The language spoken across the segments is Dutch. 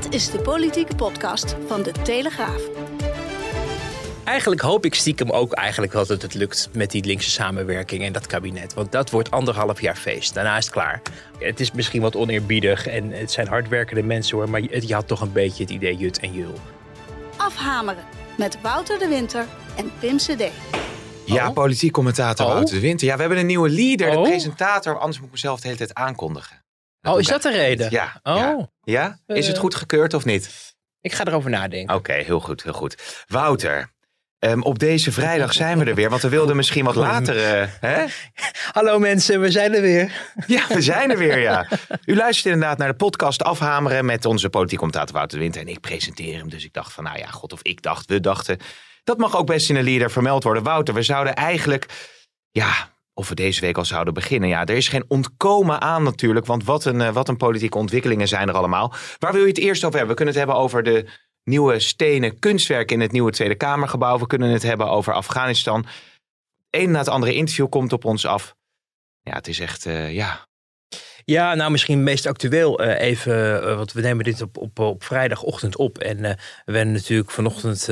Dit is de politieke podcast van de Telegraaf. Eigenlijk hoop ik stiekem ook eigenlijk dat het, het lukt met die linkse samenwerking en dat kabinet. Want dat wordt anderhalf jaar feest. Daarna is het klaar. Het is misschien wat oneerbiedig en het zijn hardwerkende mensen hoor. Maar je had toch een beetje het idee jut en jul. Afhameren met Wouter de Winter en Pim CD. Ja, Oh. politiek commentator Oh. Wouter de Winter. Ja, we hebben een nieuwe leader, de Oh. presentator. Anders moet ik mezelf de hele tijd aankondigen. Oh, doe is dat de reden? Ja. Oh, Ja? ja? Is het Eh. goed gekeurd of niet? ik ga erover nadenken. Oké, heel goed, heel goed. Wouter, ehm, op deze vrijdag zijn we er weer. Want we wilden misschien wat later... eh, hè? Hallo mensen, we zijn er weer. Ja, we zijn er weer, ja. U luistert inderdaad naar de podcast Afhameren met onze politiek commentator Wouter de Winter. En ik presenteer hem, dus ik dacht van, nou ja, god, of ik dacht, we dachten... Dat mag ook best in een leader vermeld worden. Wouter, we zouden eigenlijk, ja, of we deze week al zouden beginnen. Ja, er is geen ontkomen aan natuurlijk, want wat een, eh, wat een politieke ontwikkelingen zijn er allemaal. Waar wil je het eerst over hebben? We kunnen het hebben over de nieuwe stenen kunstwerk in het nieuwe Tweede Kamergebouw. We kunnen het hebben over Afghanistan. Eén na het andere interview komt op ons af. Ja, het is echt, eh, ja, Ja, nou misschien meest actueel eh, even, want we nemen dit op, op, op vrijdagochtend op. En we werden natuurlijk vanochtend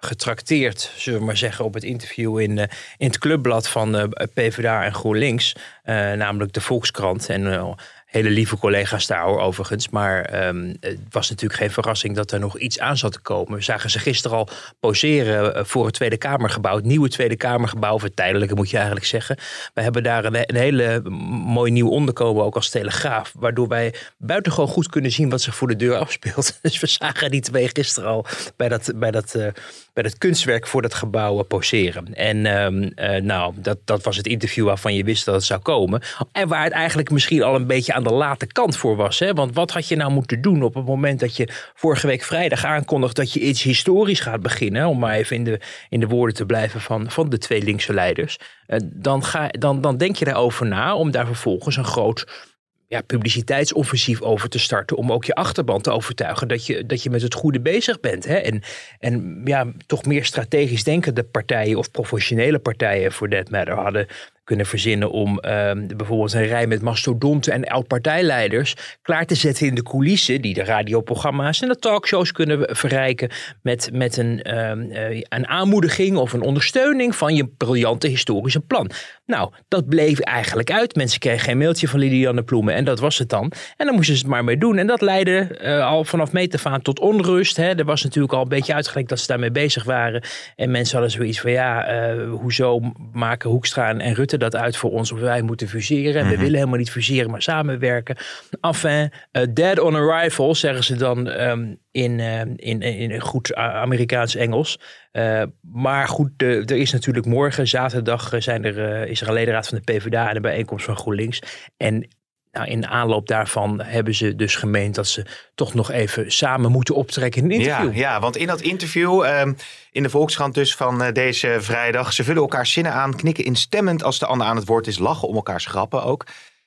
getrakteerd, zullen we maar zeggen, op het interview in, eh, in het clubblad van eh, PvdA en GroenLinks. eh, namelijk de Volkskrant. En hele lieve collega's daar hoor, overigens. Maar ehm, het was natuurlijk geen verrassing dat er nog iets aan zat te komen. We zagen ze gisteren al poseren eh, voor het Tweede Kamergebouw. Het nieuwe Tweede Kamergebouw, of het tijdelijke moet je eigenlijk zeggen. We hebben daar een, een hele mooi nieuw onderkomen, ook als telegraaf. Waardoor wij buitengewoon goed kunnen zien wat zich voor de deur afspeelt. Dus we zagen die twee gisteren al bij dat, bij dat, eh, bij dat kunstwerk voor dat gebouw eh, poseren. En ehm, eh, nou, dat, dat was het interview waarvan je wist dat het zou komen. En waar het eigenlijk misschien al een beetje aan de late kant voor was. Hè? Want wat had je nou moeten doen op het moment dat je vorige week vrijdag aankondigt dat je iets historisch gaat beginnen. Om maar even in de, in de woorden te blijven van, van de twee linkse leiders. Eh, dan, ga, dan, dan denk je daarover na om daar vervolgens een groot ja, publiciteitsoffensief over te starten. Om ook je achterban te overtuigen dat je, dat je met het goede bezig bent. Hè? En, en ja, toch meer strategisch denkende partijen of professionele partijen voor that matter hadden kunnen verzinnen om ehm, bijvoorbeeld een rij met mastodonten en oud-partijleiders klaar te zetten in de coulissen, die de radioprogramma's en de talkshows kunnen verrijken met, met een, ehm, eh, een aanmoediging of een ondersteuning van je briljante historische plan. Nou, dat bleef eigenlijk uit. Mensen kregen geen mailtje van Lilianne Ploemen en dat was het dan. En dan moesten ze het maar mee doen. En dat leidde eh, al vanaf meet af aan tot onrust. Hè. Er was natuurlijk al een beetje uitgelekt dat ze daarmee bezig waren. En mensen hadden zoiets van ja, eh, hoezo maken Hoekstra en Rutte dat uit voor ons of wij moeten fuseren. En we willen helemaal niet fuseren, maar samenwerken. Enfin, eh, dead on arrival zeggen ze dan ehm, in, eh, in, in goed A- Amerikaans Engels. Eh, maar goed, de- er is natuurlijk morgen, zaterdag, zijn er, is er een ledenraad van de PvdA en een bijeenkomst van GroenLinks. En nou, in de aanloop daarvan hebben ze dus gemeend dat ze toch nog even samen moeten optrekken in een Ja, interview. ja, want in dat interview ehm, in de Volkskrant dus van eh, deze vrijdag... ze vullen elkaar zinnen aan, knikken instemmend als de ander aan het woord is... lachen om elkaars grappen ook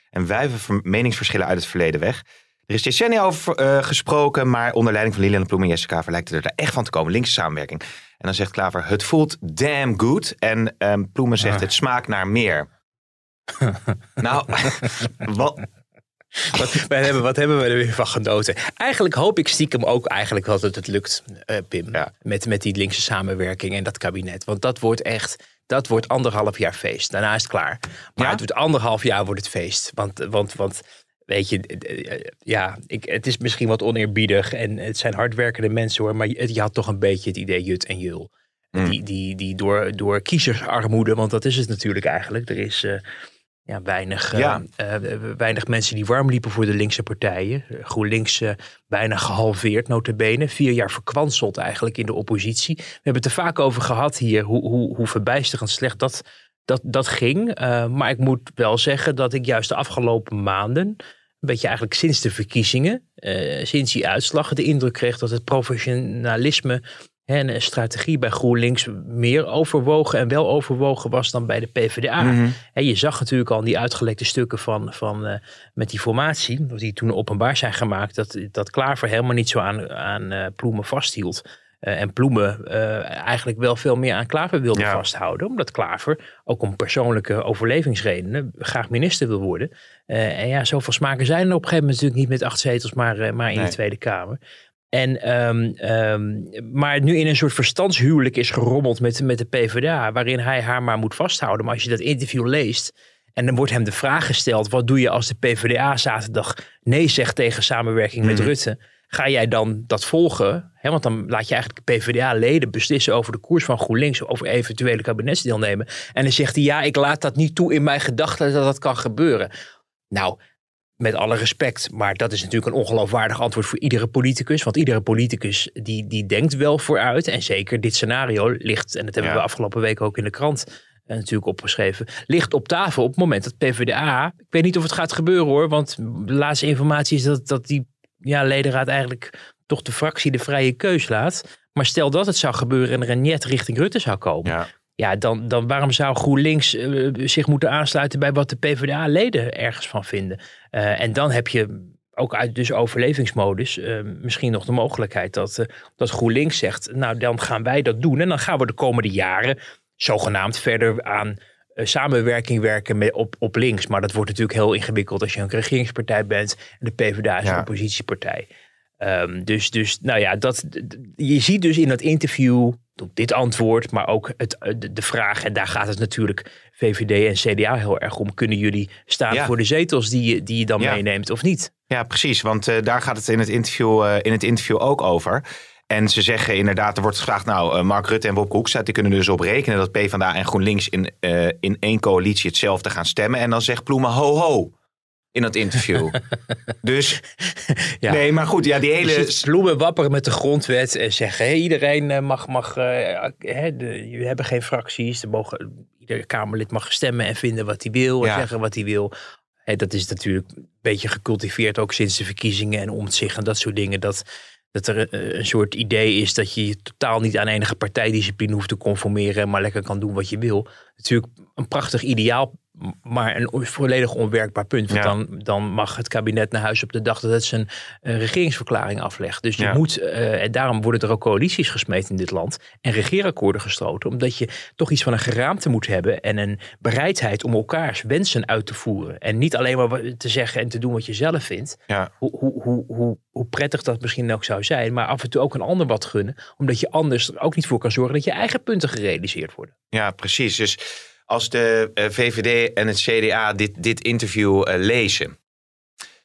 en wuiven ver- meningsverschillen uit het verleden weg. Er is decennia over eh, gesproken, maar onder leiding van Lilian Ploem en Jesse Klaver... lijkt het er echt van te komen, linkse samenwerking. En dan zegt Klaver, het voelt damn good. En ehm Ploemen zegt, Ah. het smaakt naar meer. nou, wat, Wat, hebben, wat hebben we er weer van genoten? Eigenlijk hoop ik stiekem ook eigenlijk dat het, het lukt, eh, Pim. Ja. Met, met die linkse samenwerking en dat kabinet. Want dat wordt echt, dat wordt anderhalf jaar feest. Daarna is het klaar. Maar Ja? het wordt anderhalf jaar wordt het feest. Want, want, want weet je, eh, ja, ik, het is misschien wat oneerbiedig. En het zijn hardwerkende mensen hoor. Maar je, je had toch een beetje het idee jut en jul. Mm. Die, die, die door, door kiezersarmoede, want dat is het natuurlijk eigenlijk. Er is... eh, ja, weinig, eh, Ja. eh, weinig mensen die warm liepen voor de linkse partijen. GroenLinks eh, bijna gehalveerd, notabene. Vier jaar verkwanseld eigenlijk in de oppositie. We hebben het er vaak over gehad hier, hoe, hoe, hoe verbijsterend slecht dat, dat, dat ging. Eh, maar ik moet wel zeggen dat ik juist de afgelopen maanden... een beetje eigenlijk sinds de verkiezingen, eh, sinds die uitslag... de indruk kreeg dat het professionalisme en een strategie bij GroenLinks meer overwogen en wel overwogen was dan bij de PvdA. Mhm. Hè, je zag natuurlijk al in die uitgelekte stukken van, van eh, met die formatie, die toen openbaar zijn gemaakt, dat, dat Klaver helemaal niet zo aan, aan eh, Ploemen vasthield. en Ploemen eigenlijk wel veel meer aan Klaver wilde Ja. vasthouden. Omdat Klaver, ook om persoonlijke overlevingsredenen, graag minister wil worden. Eh, en ja, zoveel smaken zijn er op een gegeven moment natuurlijk niet met acht zetels, maar, eh, maar in Nee. de Tweede Kamer. En, ehm, ehm, maar nu in een soort verstandshuwelijk is gerommeld met, met de PvdA, waarin hij haar maar moet vasthouden. Maar als je dat interview leest en dan wordt hem de vraag gesteld: wat doe je als de PvdA zaterdag nee zegt tegen samenwerking met Mhm. Rutte? Ga jij dan dat volgen? Want dan laat je eigenlijk PvdA-leden beslissen over de koers van GroenLinks, over eventuele kabinetsdeelnemen. En dan zegt hij: ja, ik laat dat niet toe in mijn gedachten dat dat kan gebeuren. Nou, met alle respect, maar dat is natuurlijk een ongeloofwaardig antwoord voor iedere politicus. Want iedere politicus die, die denkt wel vooruit. En zeker dit scenario ligt, en dat hebben Ja. we afgelopen week ook in de krant eh, natuurlijk opgeschreven, ligt op tafel op het moment dat PvdA, ik weet niet of het gaat gebeuren hoor, want de laatste informatie is dat, dat die ja, ledenraad eigenlijk toch de fractie de vrije keus laat. Maar stel dat het zou gebeuren en er een net richting Rutte zou komen. Ja. Ja, dan, dan waarom zou GroenLinks eh, zich moeten aansluiten bij wat de PvdA-leden ergens van vinden? Eh, en dan heb je ook uit dus overlevingsmodus eh, misschien nog de mogelijkheid dat, dat GroenLinks zegt, nou dan gaan wij dat doen. En dan gaan we de komende jaren zogenaamd verder aan samenwerking werken met, op, op links. Maar dat wordt natuurlijk heel ingewikkeld als je een regeringspartij bent en de PvdA is Ja. een oppositiepartij. Ehm, dus, dus, nou ja, dat, je ziet dus in dat interview dit antwoord, maar ook het, eh, de, de vraag, en daar gaat het natuurlijk VVD en CDA heel erg om. Kunnen jullie staan Ja. voor de zetels die, je- die je dan Ja. meeneemt of niet? Ja, precies. Want eh, daar gaat het in het, interview, eh, in het interview ook over. En ze zeggen inderdaad, er wordt gevraagd, nou, Mark Rutte en Bob Hoekstra, die kunnen dus op rekenen dat PvdA en GroenLinks in, in één coalitie hetzelfde gaan stemmen. En dan zegt Ploemen, ho ho, in dat interview. dus, Ja. nee, maar goed, ja, die Je hele... ziet bloemen wapperen met de grondwet en zeggen: hey, iedereen eh, mag, mag eh, hè, de, we hebben geen fracties. Er mogen, ieder Kamerlid mag stemmen en vinden wat hij wil en Ja. zeggen wat hij wil. Hè, dat is natuurlijk een beetje gecultiveerd ook sinds de verkiezingen en omtzigt en dat soort dingen. Dat, dat er eh, een soort idee is dat je je totaal niet aan enige partijdiscipline hoeft te conformeren, maar lekker kan doen wat je wil. Natuurlijk een prachtig ideaal, maar een volledig onwerkbaar punt. Want Ja. dan, dan mag het kabinet naar huis op de dag dat het zijn eh, regeringsverklaring aflegt. Dus je Ja. moet, eh, en daarom worden er ook coalities gesmeed in dit land en regeerakkoorden gesloten, omdat je toch iets van een geraamte moet hebben en een bereidheid om elkaars wensen uit te voeren. En niet alleen maar te zeggen en te doen wat je zelf vindt, Ja, hoe, hoe, hoe, hoe, hoe prettig dat misschien ook zou zijn, maar af en toe ook een ander wat gunnen, omdat je anders er ook niet voor kan zorgen dat je eigen punten gerealiseerd worden. ja, precies. Dus als de eh, VVD en het CDA dit, dit interview eh, lezen,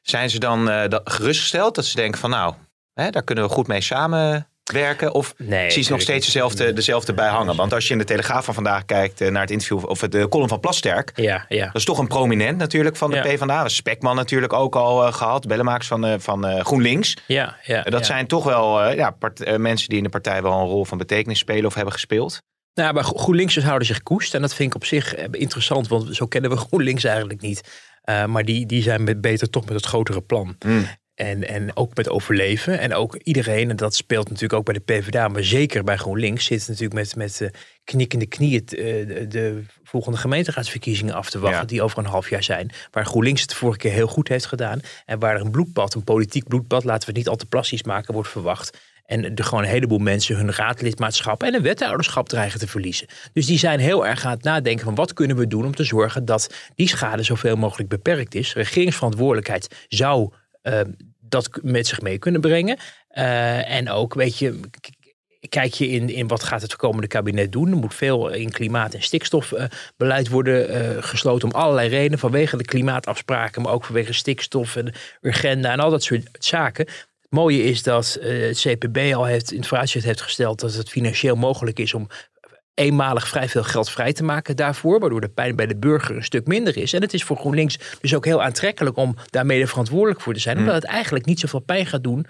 zijn ze dan eh, gerustgesteld dat ze denken van nou, hè, daar kunnen we goed mee samenwerken? Of Nee, zie je nog steeds dezelfde, dezelfde bij hangen? Want als je in de Telegraaf van vandaag kijkt naar het interview of de column van Plasterk, Ja, ja. dat is toch een prominent natuurlijk van de Ja. PvdA. Spekman natuurlijk ook al eh, gehad, bellenmakers van, van GroenLinks. Ja, ja, dat ja. zijn toch wel ja, part- mensen die in de partij wel een rol van betekenis spelen of hebben gespeeld. Nou, maar Gro- GroenLinksers houden zich koest. En dat vind ik op zich eh, interessant, want zo kennen we GroenLinks eigenlijk niet. Eh, maar die, die zijn met, beter toch met het grotere plan. Hmm. En, en ook met overleven. En ook iedereen, en dat speelt natuurlijk ook bij de PvdA, maar zeker bij GroenLinks, zit natuurlijk met, met eh, knikkende knieën de, de volgende gemeenteraadsverkiezingen af te wachten, Ja. die over een half jaar zijn. Waar GroenLinks het de vorige keer heel goed heeft gedaan. En waar er een bloedbad, een politiek bloedbad, laten we het niet al te plastisch maken, wordt verwacht. En er gewoon een heleboel mensen hun raadlidmaatschap en een wethouderschap dreigen te verliezen. Dus die zijn heel erg aan het nadenken van wat kunnen we doen om te zorgen dat die schade zoveel mogelijk beperkt is. Regeringsverantwoordelijkheid zou eh, dat met zich mee kunnen brengen. Eh, en ook, weet je, kijk je in, in wat gaat het komende kabinet doen. Er moet veel in klimaat- en stikstofbeleid worden eh, gesloten om allerlei redenen. Vanwege de klimaatafspraken, maar ook vanwege stikstof en agenda en al dat soort zaken. Het mooie is dat eh, het CPB al heeft, in het vooruitzicht heeft gesteld dat het financieel mogelijk is om eenmalig vrij veel geld vrij te maken daarvoor. Waardoor de pijn bij de burger een stuk minder is. En het is voor GroenLinks dus ook heel aantrekkelijk om daar mede verantwoordelijk voor te zijn. Omdat het eigenlijk niet zoveel pijn gaat doen.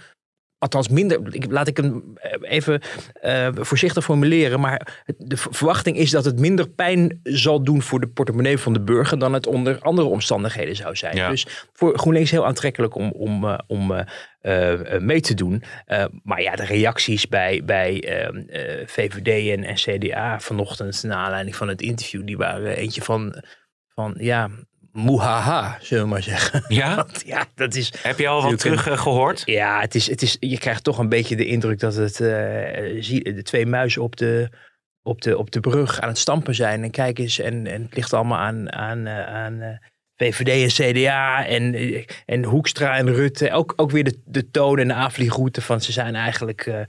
Althans, minder. Laat ik hem eh, even eh, voorzichtig formuleren. Maar de verwachting is dat het minder pijn zal doen voor de portemonnee van de burger. dan het onder andere omstandigheden zou zijn. Ja. Dus voor GroenLinks heel aantrekkelijk om, om, eh, om mee te doen. Maar ja, de reacties bij, bij eh, eh, VVD en, en CDA vanochtend. naar aanleiding van het interview. die waren eentje van. van ja, moehaha, zullen we maar zeggen. Ja? Want ja, dat is... Heb je al wat terug eh, gehoord? Ja, het is, het is, je krijgt toch een beetje de indruk dat het, eh, de twee muizen op de, op, de, op de brug aan het stampen zijn. En kijk eens, en, en het ligt allemaal aan, aan, eh, aan VVD en CDA en, en Hoekstra en Rutte. Ook, ook weer de, de toon en de aanvliegroute van ze zijn eigenlijk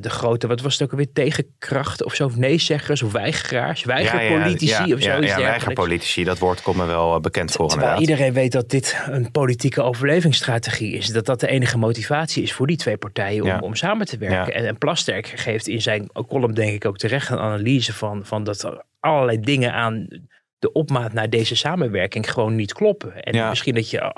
de grote, wat was het ook alweer, tegenkracht of zo, of nee-zeggers of weigeraars, weigerpolitici ja, of ja, zoiets ja, weigerpolitici, dat woord komt me wel eh, bekend voor Terwijl inderdaad. iedereen weet dat dit een politieke overlevingsstrategie is. Dat dat de enige motivatie is voor die twee partijen om, Ja. om samen te werken. Ja. En, en Plasterk geeft in zijn column denk ik ook terecht een analyse van, van dat er allerlei dingen aan de opmaat naar deze samenwerking gewoon niet kloppen. En Ja. misschien dat je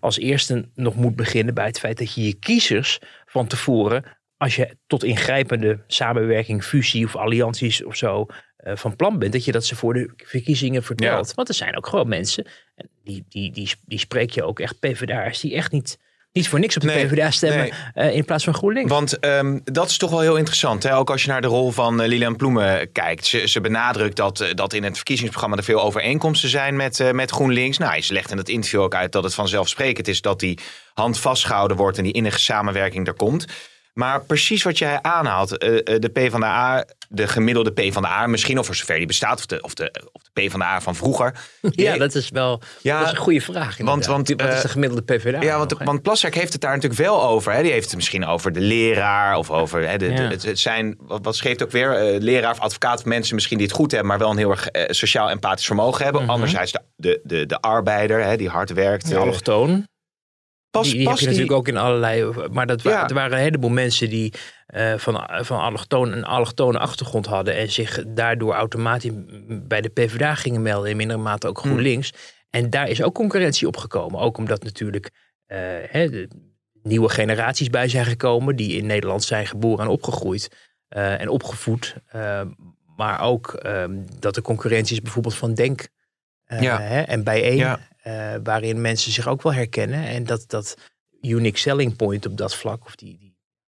als eerste nog moet beginnen bij het feit dat je je kiezers van tevoren, als je tot ingrijpende samenwerking, fusie of allianties of zo eh, van plan bent, dat je dat ze voor de verkiezingen vertelt. Want er zijn ook gewoon mensen, en die, die, die, die spreek je ook echt PvdA'ers, die echt niet, niet voor niks op de Nee, PvdA stemmen nee. eh, in plaats van GroenLinks. Want ehm, dat is toch wel heel interessant. Hè? Ook als je naar de rol van eh, Lilian Ploemen kijkt. Ze, ze benadrukt dat, dat in het verkiezingsprogramma er veel overeenkomsten zijn met, met GroenLinks. Nou, ze legt in het interview ook uit dat het vanzelfsprekend is dat die hand vastgehouden wordt en die innige samenwerking er komt. Maar precies wat jij aanhaalt, eh, eh, de PvdA, de gemiddelde PvdA, misschien of voor zover die bestaat, of de, of de, of de PvdA van vroeger. ja, dat is wel Ja, dat is een goede vraag. inderdaad. want, wat is eh, de gemiddelde PvdA? Ja, want, nog, want Plasterk heeft het daar natuurlijk wel over. Hè. Die heeft het misschien over de leraar of over hè, de, de- Ja. het, het zijn, wat, wat schreef ook weer, leraar of advocaat of mensen misschien die het goed hebben, maar wel een heel erg sociaal empathisch vermogen hebben. Mhm. Anderzijds de, de, de, de arbeider hè, die hard werkt. Eh, allochtoon. Pas, die, die heb pas je die- natuurlijk ook in allerlei. Maar dat Ja. er waren een heleboel mensen die eh, van, van allochtoon, een allochtone achtergrond hadden. En zich daardoor automatisch bij de PvdA gingen melden. In mindere mate ook GroenLinks. En daar is ook concurrentie op gekomen. Ook omdat natuurlijk eh, hè, de nieuwe generaties bij zijn gekomen. Die in Nederland zijn geboren en opgegroeid. eh, en opgevoed. Maar ook ehm, dat er concurrentie is bijvoorbeeld van Denk. Ja. hè, en bijeen. Ja. Eh, waarin mensen zich ook wel herkennen. En dat, dat unique selling point op dat vlak. Of die, die,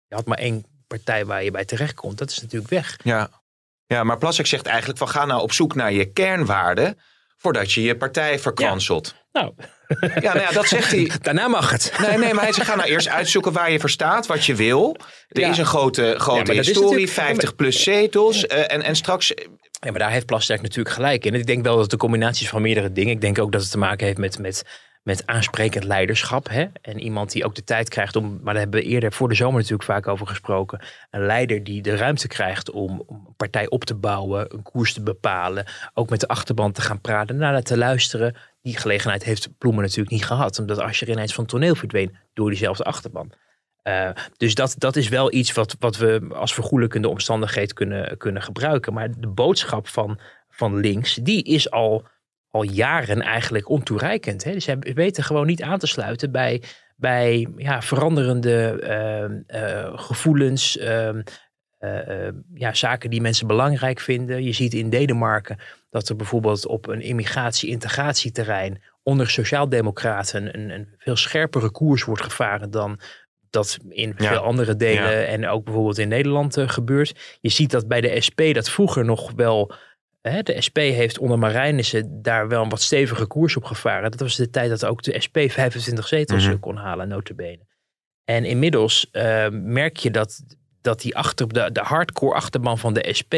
je had maar één partij waar je bij terechtkomt. Dat is natuurlijk weg. Ja. ja, maar Plasterk zegt eigenlijk van ga nou op zoek naar je kernwaarden voordat je je partij verkwanselt. Nou, Ja, nou ja, dat zegt hij. daarna mag het. Nee, nee, maar hij zegt ga nou eerst uitzoeken waar je voor staat, wat je wil. Er Ja. is een grote, grote historie, natuurlijk- 50 plus zetels. eh, en, en straks Ja, maar daar heeft Plasterk natuurlijk gelijk in. Ik denk wel dat de combinatie van meerdere dingen. Ik denk ook dat het te maken heeft met, met, met aansprekend leiderschap. Hè? En iemand die ook de tijd krijgt om. Maar daar hebben we eerder voor de zomer natuurlijk vaak over gesproken. Een leider die de ruimte krijgt om, om een partij op te bouwen, een koers te bepalen. Ook met de achterban te gaan praten, naar te luisteren. Die gelegenheid heeft Ploemen natuurlijk niet gehad. Omdat als je ineens van toneel verdween door diezelfde achterban. Eh, dus dat, dat is wel iets wat, wat we als vergoelijkende omstandigheid kunnen, kunnen gebruiken. Maar de boodschap van, van links, die is al, al jaren eigenlijk ontoereikend. Hè? Dus zij weten gewoon niet aan te sluiten bij, bij ja, veranderende eh, eh, gevoelens. ehm, eh, eh, ja, zaken die mensen belangrijk vinden. Je ziet in Denemarken dat er bijvoorbeeld op een immigratie-integratieterrein onder sociaaldemocraten een, een veel scherpere koers wordt gevaren dan dat in Ja. veel andere delen Ja. en ook bijvoorbeeld in Nederland eh, gebeurt. Je ziet dat bij de SP dat vroeger nog wel. Hè, de SP heeft onder Marijnissen daar wel een wat stevige koers op gevaren. Dat was de tijd dat ook de SP 25 zetels Mhm. eh, kon halen, notabene. En inmiddels eh, merk je dat, dat die achter, de, de hardcore achterban van de SP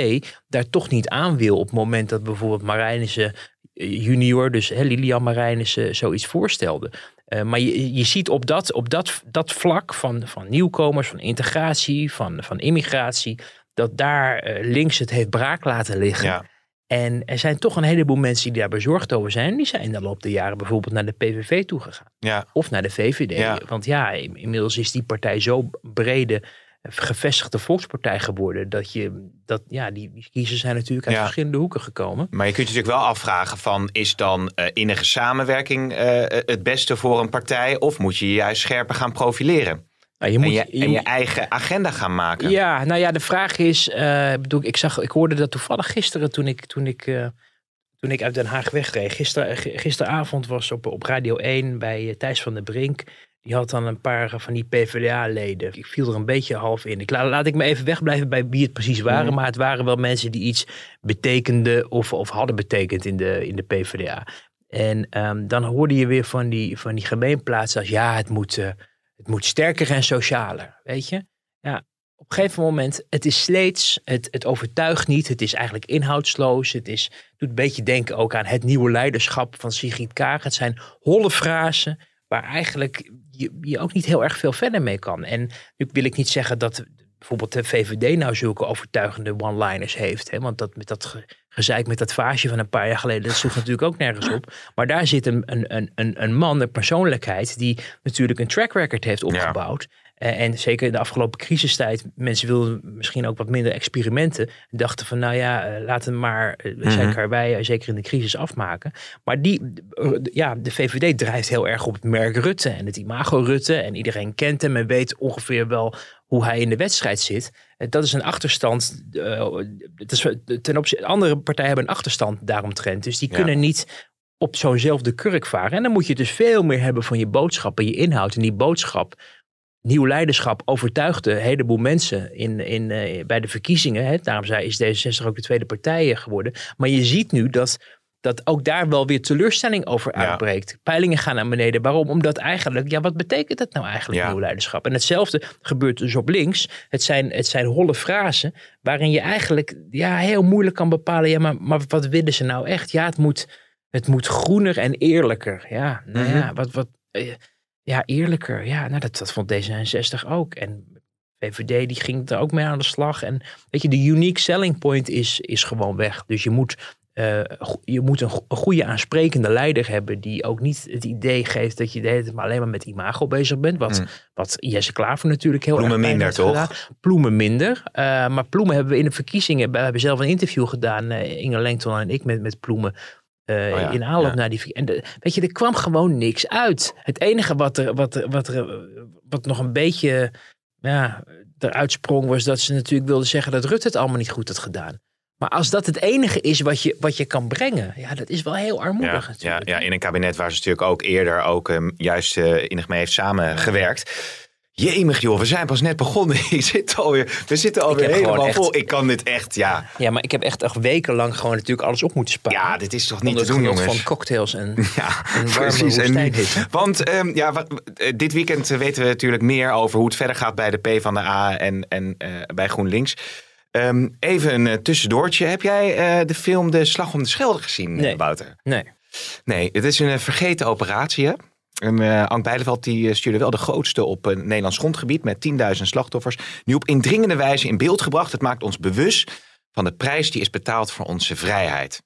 daar toch niet aan wil op het moment dat bijvoorbeeld Marijnissen junior, dus hè, Lilian Marijnissen, zoiets voorstelde. Eh, maar je, je ziet op dat, op dat, dat vlak van, van nieuwkomers, van integratie, van, van immigratie, dat daar eh, links het heeft braak laten liggen. Ja. En er zijn toch een heleboel mensen die daar bezorgd over zijn. Die zijn de loop der jaren bijvoorbeeld naar de PVV toegegaan. Ja. Of naar de VVD. Ja. Want ja, in- inmiddels is die partij zo brede gevestigde volkspartij geworden. Dat je, dat, ja, die, kiezers zijn natuurlijk uit Ja. verschillende hoeken gekomen. Maar je kunt je natuurlijk wel afvragen van is dan eh, innige samenwerking eh, het beste voor een partij of moet je je juist scherper gaan profileren Nou, je moet, je en je eigen agenda gaan maken? Ja, nou ja, de vraag is, eh, ik bedoel, ik, zag, ik hoorde dat toevallig gisteren toen ik, toen ik, eh, toen ik uit Den Haag wegreed. Gister, gisteravond was op, op Radio 1 bij eh, Thijs van der Brink. Die had dan een paar van die PvdA-leden. Ik viel er een beetje half in. Ik, la- laat ik me even wegblijven bij wie het precies waren. Mhm. Maar het waren wel mensen die iets betekenden of, of hadden betekend in de, in de PvdA. En ehm, dan hoorde je weer van die, van die gemeenplaatsen als ja, het moet, uh, het moet sterker en socialer. Weet je? Ja, op een gegeven moment, het is sleets, het, het overtuigt niet, het is eigenlijk inhoudsloos. Het is, doet een beetje denken ook aan het nieuwe leiderschap van Sigrid Kaag. Het zijn holle frasen waar eigenlijk je, je ook niet heel erg veel verder mee kan. En nu wil ik niet zeggen dat bijvoorbeeld de VVD nou zulke overtuigende one-liners heeft. Hè? Want dat met dat gezeik met dat vaasje van een paar jaar geleden, dat sloeg natuurlijk ook nergens op. Maar daar zit een, een, een, een man, een persoonlijkheid, die natuurlijk een track record heeft opgebouwd. En zeker in de afgelopen crisistijd, mensen wilden misschien ook wat minder experimenten. Dachten van, nou ja, eh, laten we maar, mm zeker wij, zeker in de crisis afmaken. Maar die, ja, de VVD drijft heel erg op het merk Rutte en het imago Rutte. En iedereen kent hem en weet ongeveer wel hoe hij in de wedstrijd zit. Dat is een achterstand. is, ten opzichte, andere partijen hebben een achterstand daaromtrent. Dus die kunnen niet op zo'nzelfde kurk varen. En dan moet je dus veel meer hebben van je boodschap en je inhoud. En die boodschap nieuw leiderschap overtuigde een heleboel mensen in, in, uh, bij de verkiezingen. Hè. Daarom is D66 ook de tweede partij geworden. Maar je ziet nu dat, dat ook daar wel weer teleurstelling over uitbreekt. Peilingen gaan naar beneden. Waarom? Omdat eigenlijk, ja, wat betekent dat nou eigenlijk, nieuw leiderschap? En hetzelfde gebeurt dus op links. Het zijn, het zijn holle frasen waarin je eigenlijk ja, heel moeilijk kan bepalen, ja, maar, maar wat willen ze nou echt? Ja, het moet, het moet groener en eerlijker. Ja, nou ja, mhm. wat... wat eh, ja, eerlijker. Ja, nou, dat, dat vond D66 ook. En VVD die ging er ook mee aan de slag. En weet je, de unique selling point is, is gewoon weg. Dus je moet, uh, je moet een, een, goede aansprekende leider hebben. Die ook niet het idee geeft dat je de hele tijd maar alleen maar met imago bezig bent. Wat, mm. wat Jesse Klaver natuurlijk heel Ploemen erg minder, toch? Gedaan. Ploemen minder. Uh, maar Ploemen hebben we in de verkiezingen. We hebben zelf een interview gedaan. Uh, Inge Lengton en ik met, met Ploemen. Uh, in aanloop naar die. En de, weet je, er kwam gewoon niks uit. Het enige wat er, wat er, wat er wat nog een beetje ja, eruit sprong, was dat ze natuurlijk wilden zeggen dat Rutte het allemaal niet goed had gedaan. Maar als dat het enige is wat je, wat je kan brengen, ja, dat is wel heel armoedig. Ja, ja, ja, in een kabinet waar ze natuurlijk ook eerder ook um, juist uh, innig mee heeft samengewerkt. Jemig joh, we zijn pas net begonnen. Ik zit alweer, we zitten alweer helemaal vol. Ik kan dit echt, ja. Ja, maar ik heb echt, echt wekenlang gewoon natuurlijk alles op moeten sparen. Ja, dit is toch niet te doen jongens. van cocktails en, ja, en precies. En, want um, ja, wat, eh, dit weekend weten we natuurlijk meer over hoe het verder gaat bij de P van de A en, en uh, bij GroenLinks. Um, even een uh, tussendoortje. Heb jij uh, de film De Slag om de Schelde gezien, nee. Wouter? Nee. Nee, het is een vergeten operatie hè? En uh, Ank Bijleveld die stuurde wel de grootste op een Nederlands grondgebied met 10.000 slachtoffers. Nu op indringende wijze in beeld gebracht. Het maakt ons bewust van de prijs die is betaald voor onze vrijheid.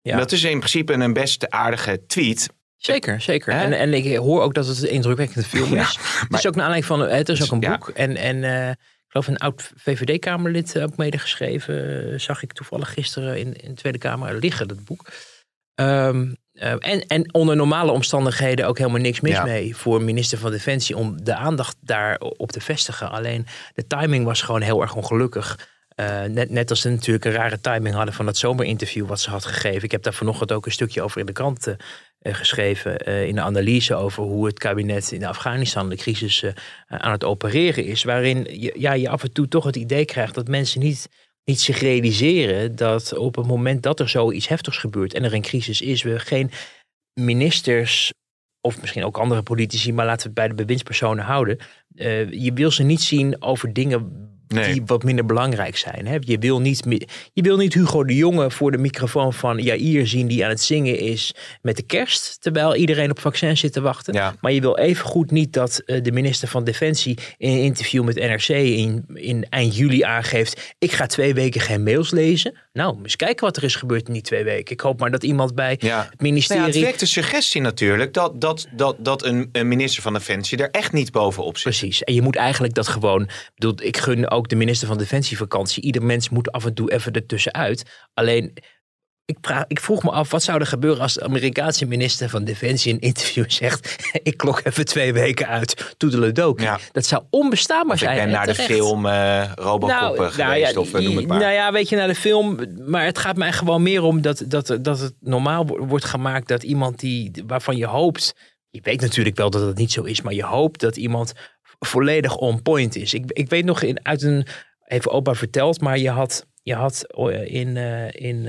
Ja. Dat is in principe een best aardige tweet. Zeker, zeker. En, en ik hoor ook dat het een indrukwekkende film is. Maar, het is ook naar aanleiding van, het is ook een boek. En, en uh, ik geloof een oud VVD-Kamerlid ook medegeschreven. Zag ik toevallig gisteren in, in de Tweede Kamer liggen, dat boek. Um, uh, en, en onder normale omstandigheden ook helemaal niks mis ja. mee voor minister van Defensie om de aandacht daarop te vestigen. Alleen de timing was gewoon heel erg ongelukkig. Uh, net, net als ze natuurlijk een rare timing hadden van dat zomerinterview wat ze had gegeven. Ik heb daar vanochtend ook een stukje over in de krant uh, geschreven. in de analyse over hoe het kabinet in Afghanistan de crisis aan het opereren is. Waarin je, ja, je af en toe toch het idee krijgt dat mensen niet niet zich realiseren dat op het moment dat er zoiets heftigs gebeurt en er een crisis is, we geen ministers of misschien ook andere politici, maar laten we het bij de bewindspersonen houden. Uh, je wil ze niet zien over dingen Nee. die wat minder belangrijk zijn. Hè? Je, wil niet, je wil niet Hugo de Jonge voor de microfoon van Jair zien die aan het zingen is met de kerst, terwijl iedereen op vaccins zit te wachten. Ja. Maar je wil evengoed niet dat uh, de minister van Defensie in een interview met NRC in, in eind juli aangeeft, ik ga twee weken geen mails lezen. Nou, eens kijken wat er is gebeurd in die twee weken. Ik hoop maar dat iemand bij ja. het ministerie... Nou ja, het wekt de suggestie natuurlijk dat, dat, dat, dat een, een minister van Defensie er echt niet bovenop zit. Precies. En je moet eigenlijk dat gewoon... Bedoel, ik gun ook de minister van Defensie vakantie. Ieder mens moet af en toe even ertussenuit. Alleen, ik, praat, ik, vroeg me af, wat zou er gebeuren als de Amerikaanse minister van Defensie in een interview zegt: Ik klok even twee weken uit, toedeledook. Ja. Dat zou onbestaanbaar of zijn. Ik ben naar terecht. de film uh, Robocop nou, geweest, nou ja, of noem het maar. Nou ja, weet je, naar de film. Maar het gaat mij gewoon meer om dat, dat, dat het normaal wordt gemaakt dat iemand die, waarvan je hoopt. Je weet natuurlijk wel dat het niet zo is, maar je hoopt dat iemand volledig on point is. Ik, ik weet nog in, uit een, even opa verteld, maar je had, je had in, uh, in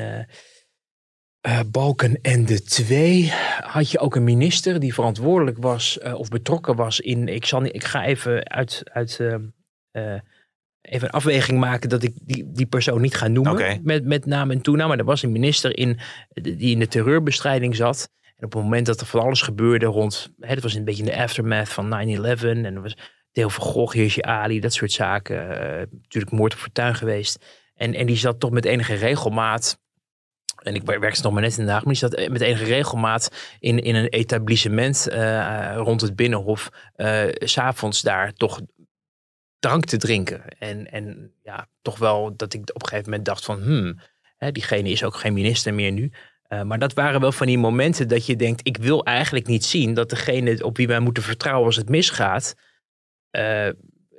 uh, uh, Balken en de twee had je ook een minister die verantwoordelijk was uh, of betrokken was in. Ik, zal niet, ik ga even uit, uit uh, even een afweging maken dat ik die, die persoon niet ga noemen met, met naam en toenaam. Maar er was een minister in, die in de terreurbestrijding zat. En op het moment dat er van alles gebeurde rond, hè, het was een beetje in de aftermath van 9-11 en er was deel van Gogh, Hirsi Ali, dat soort zaken. eh, natuurlijk moord op fortuin geweest. En, en die zat toch met enige regelmaat en ik werkte nog maar net in de dag, maar die zat met enige regelmaat in, in een etablissement eh, rond het Binnenhof. eh, s S'avonds daar toch drank te drinken. En, en ja, toch wel dat ik op een gegeven moment dacht van, hmm, hè, diegene is ook geen minister meer nu. Uh, maar dat waren wel van die momenten dat je denkt, ik wil eigenlijk niet zien dat degene op wie wij moeten vertrouwen als het misgaat, uh,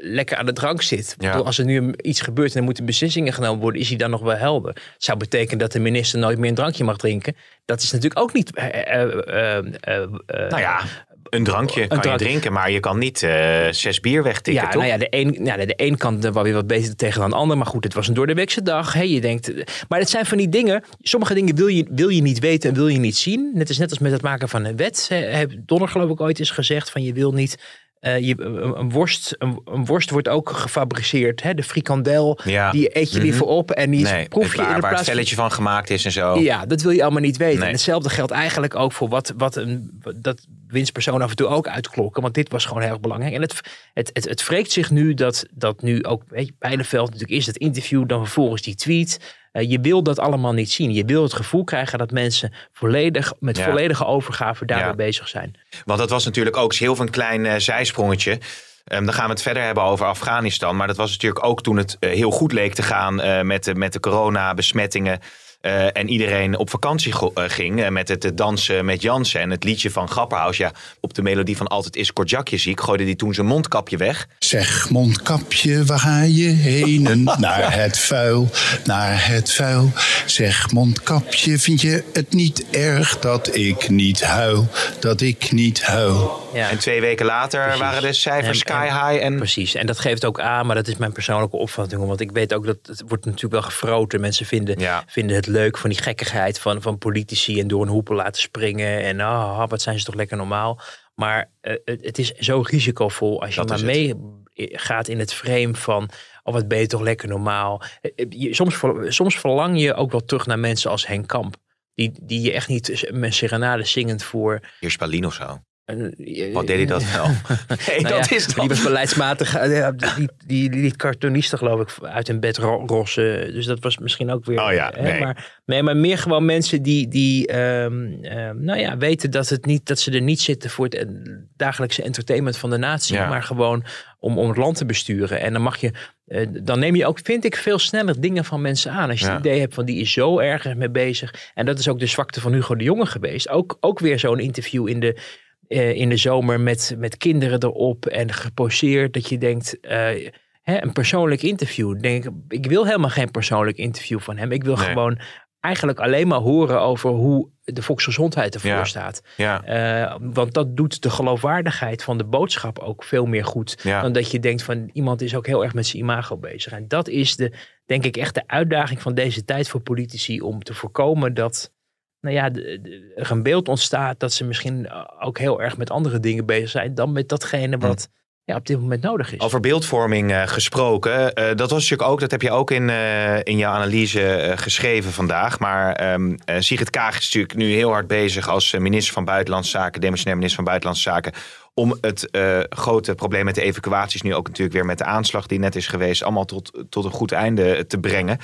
lekker aan de drank zit. Ja. Bedoel, als er nu iets gebeurt en er moeten beslissingen genomen worden, is hij dan nog wel helder. Het zou betekenen dat de minister nooit meer een drankje mag drinken. Dat is natuurlijk ook niet. Uh, nou ja, een drankje kan je drinken, maar je kan niet zes bier wegtikken, ja, toch? Nou ja, de een, ja, de een kant wel weer wat beter tegen dan de ander. Maar goed, het was een doordeweekse dag. Hey, je denkt, maar het zijn van die dingen. Sommige dingen wil je, wil je niet weten en wil je niet zien. Net is net als met het maken van een wet. Donner geloof ik ooit eens gezegd van je wil niet uh, je, een, een, worst, een, een, worst wordt ook gefabriceerd. Hè? De frikandel, ja. die eet je liever op. En die nee, proef je waar, in de waar plaats het velletje van gemaakt is en zo. Ja, dat wil je allemaal niet weten. Nee. En hetzelfde geldt eigenlijk ook voor wat, wat een, dat winstpersoon af en toe ook uitklokken. Want dit was gewoon heel erg belangrijk. En het, het, het, het wreekt zich nu dat, dat nu ook, weet je, Pijlenveld natuurlijk is het interview, dan vervolgens die tweet. Uh, je wil dat allemaal niet zien. Je wil het gevoel krijgen dat mensen volledig, met Ja. volledige overgave daarmee Ja. bezig zijn. Want dat was natuurlijk ook heel veel een klein eh, zijsprongetje. Ehm, dan gaan we het verder hebben over Afghanistan. Maar dat was natuurlijk ook toen het eh, heel goed leek te gaan eh, met, de, met de coronabesmettingen. Eh, en iedereen op vakantie eh, ging eh, met het dansen met Jansen. En het liedje van Grapperhaus. Ja, op de melodie van Altijd is Kortjakje ziek. Gooide hij toen zijn mondkapje weg. Zeg mondkapje, waar ga je heen? naar het vuil, naar het vuil. Zeg mondkapje, vind je het niet erg dat ik niet huil? Dat ik niet huil. Ja. En twee weken later Precies. waren de cijfers En- sky en- high. En Precies, en dat geeft ook aan, maar dat is mijn persoonlijke opvatting. Want ik weet ook dat het wordt natuurlijk wel gefroten. Mensen vinden, Ja. vinden het leuk van die gekkigheid van, van politici en door een hoepel laten springen. En ah, wat zijn ze toch lekker normaal. Maar eh, het, het is zo risicovol als je Dat maar mee gaat in het frame van... Oh, wat ben je toch lekker normaal. Eh, eh, soms, soms verlang je ook wel terug naar mensen als Henk Kamp. Die, die je echt niet een serenade zingend voor... hier Spalin of zo. Eh, Wat deed hij dat wel? Nee, nou dat ja, is dat. Die was beleidsmatig. eh, Die, die, die cartoonisten geloof ik uit hun bed ro- rossen. Dus dat was misschien ook weer... Oh ja, hè, nee. maar, nee, maar meer gewoon mensen die, die ehm, ehm, nou ja, weten dat, het niet, dat ze er niet zitten voor het eh, dagelijkse entertainment van de natie. Ja. Maar gewoon om, om het land te besturen. En dan mag je... dan neem je ook, vind ik, veel sneller dingen van mensen aan. Als je Ja. het idee hebt van die is zo ergens mee bezig. En dat is ook de zwakte van Hugo de Jonge geweest. Ook, ook weer zo'n interview in de, eh, in de zomer met, met kinderen erop en geposeerd. Dat je denkt, eh, hè, een persoonlijk interview. Denk, ik, ik wil helemaal geen persoonlijk interview van hem. Ik wil Nee. gewoon eigenlijk alleen maar horen over hoe de volksgezondheid ervoor Ja. staat. Ja, Eh, want dat doet de geloofwaardigheid van de boodschap ook veel meer goed. Ja. Dan dat je denkt van iemand is ook heel erg met zijn imago bezig. En dat is de, denk ik echt de uitdaging van deze tijd voor politici. Om te voorkomen dat nou ja, de- de- er een beeld ontstaat dat ze misschien ook heel erg met andere dingen bezig zijn. Dan met datgene wat ja, op dit moment nodig is. Over beeldvorming eh, gesproken. eh, dat was natuurlijk ook, dat heb je ook in, eh, in jouw analyse eh, geschreven vandaag. Maar ehm eh, Sigrid Kaag is natuurlijk nu heel hard bezig als eh, minister van Buitenlandse Zaken, demissionair minister van Buitenlandse Zaken. Om het eh, grote probleem met de evacuaties, nu ook natuurlijk weer met de aanslag die net is geweest, allemaal tot, tot een goed einde te brengen.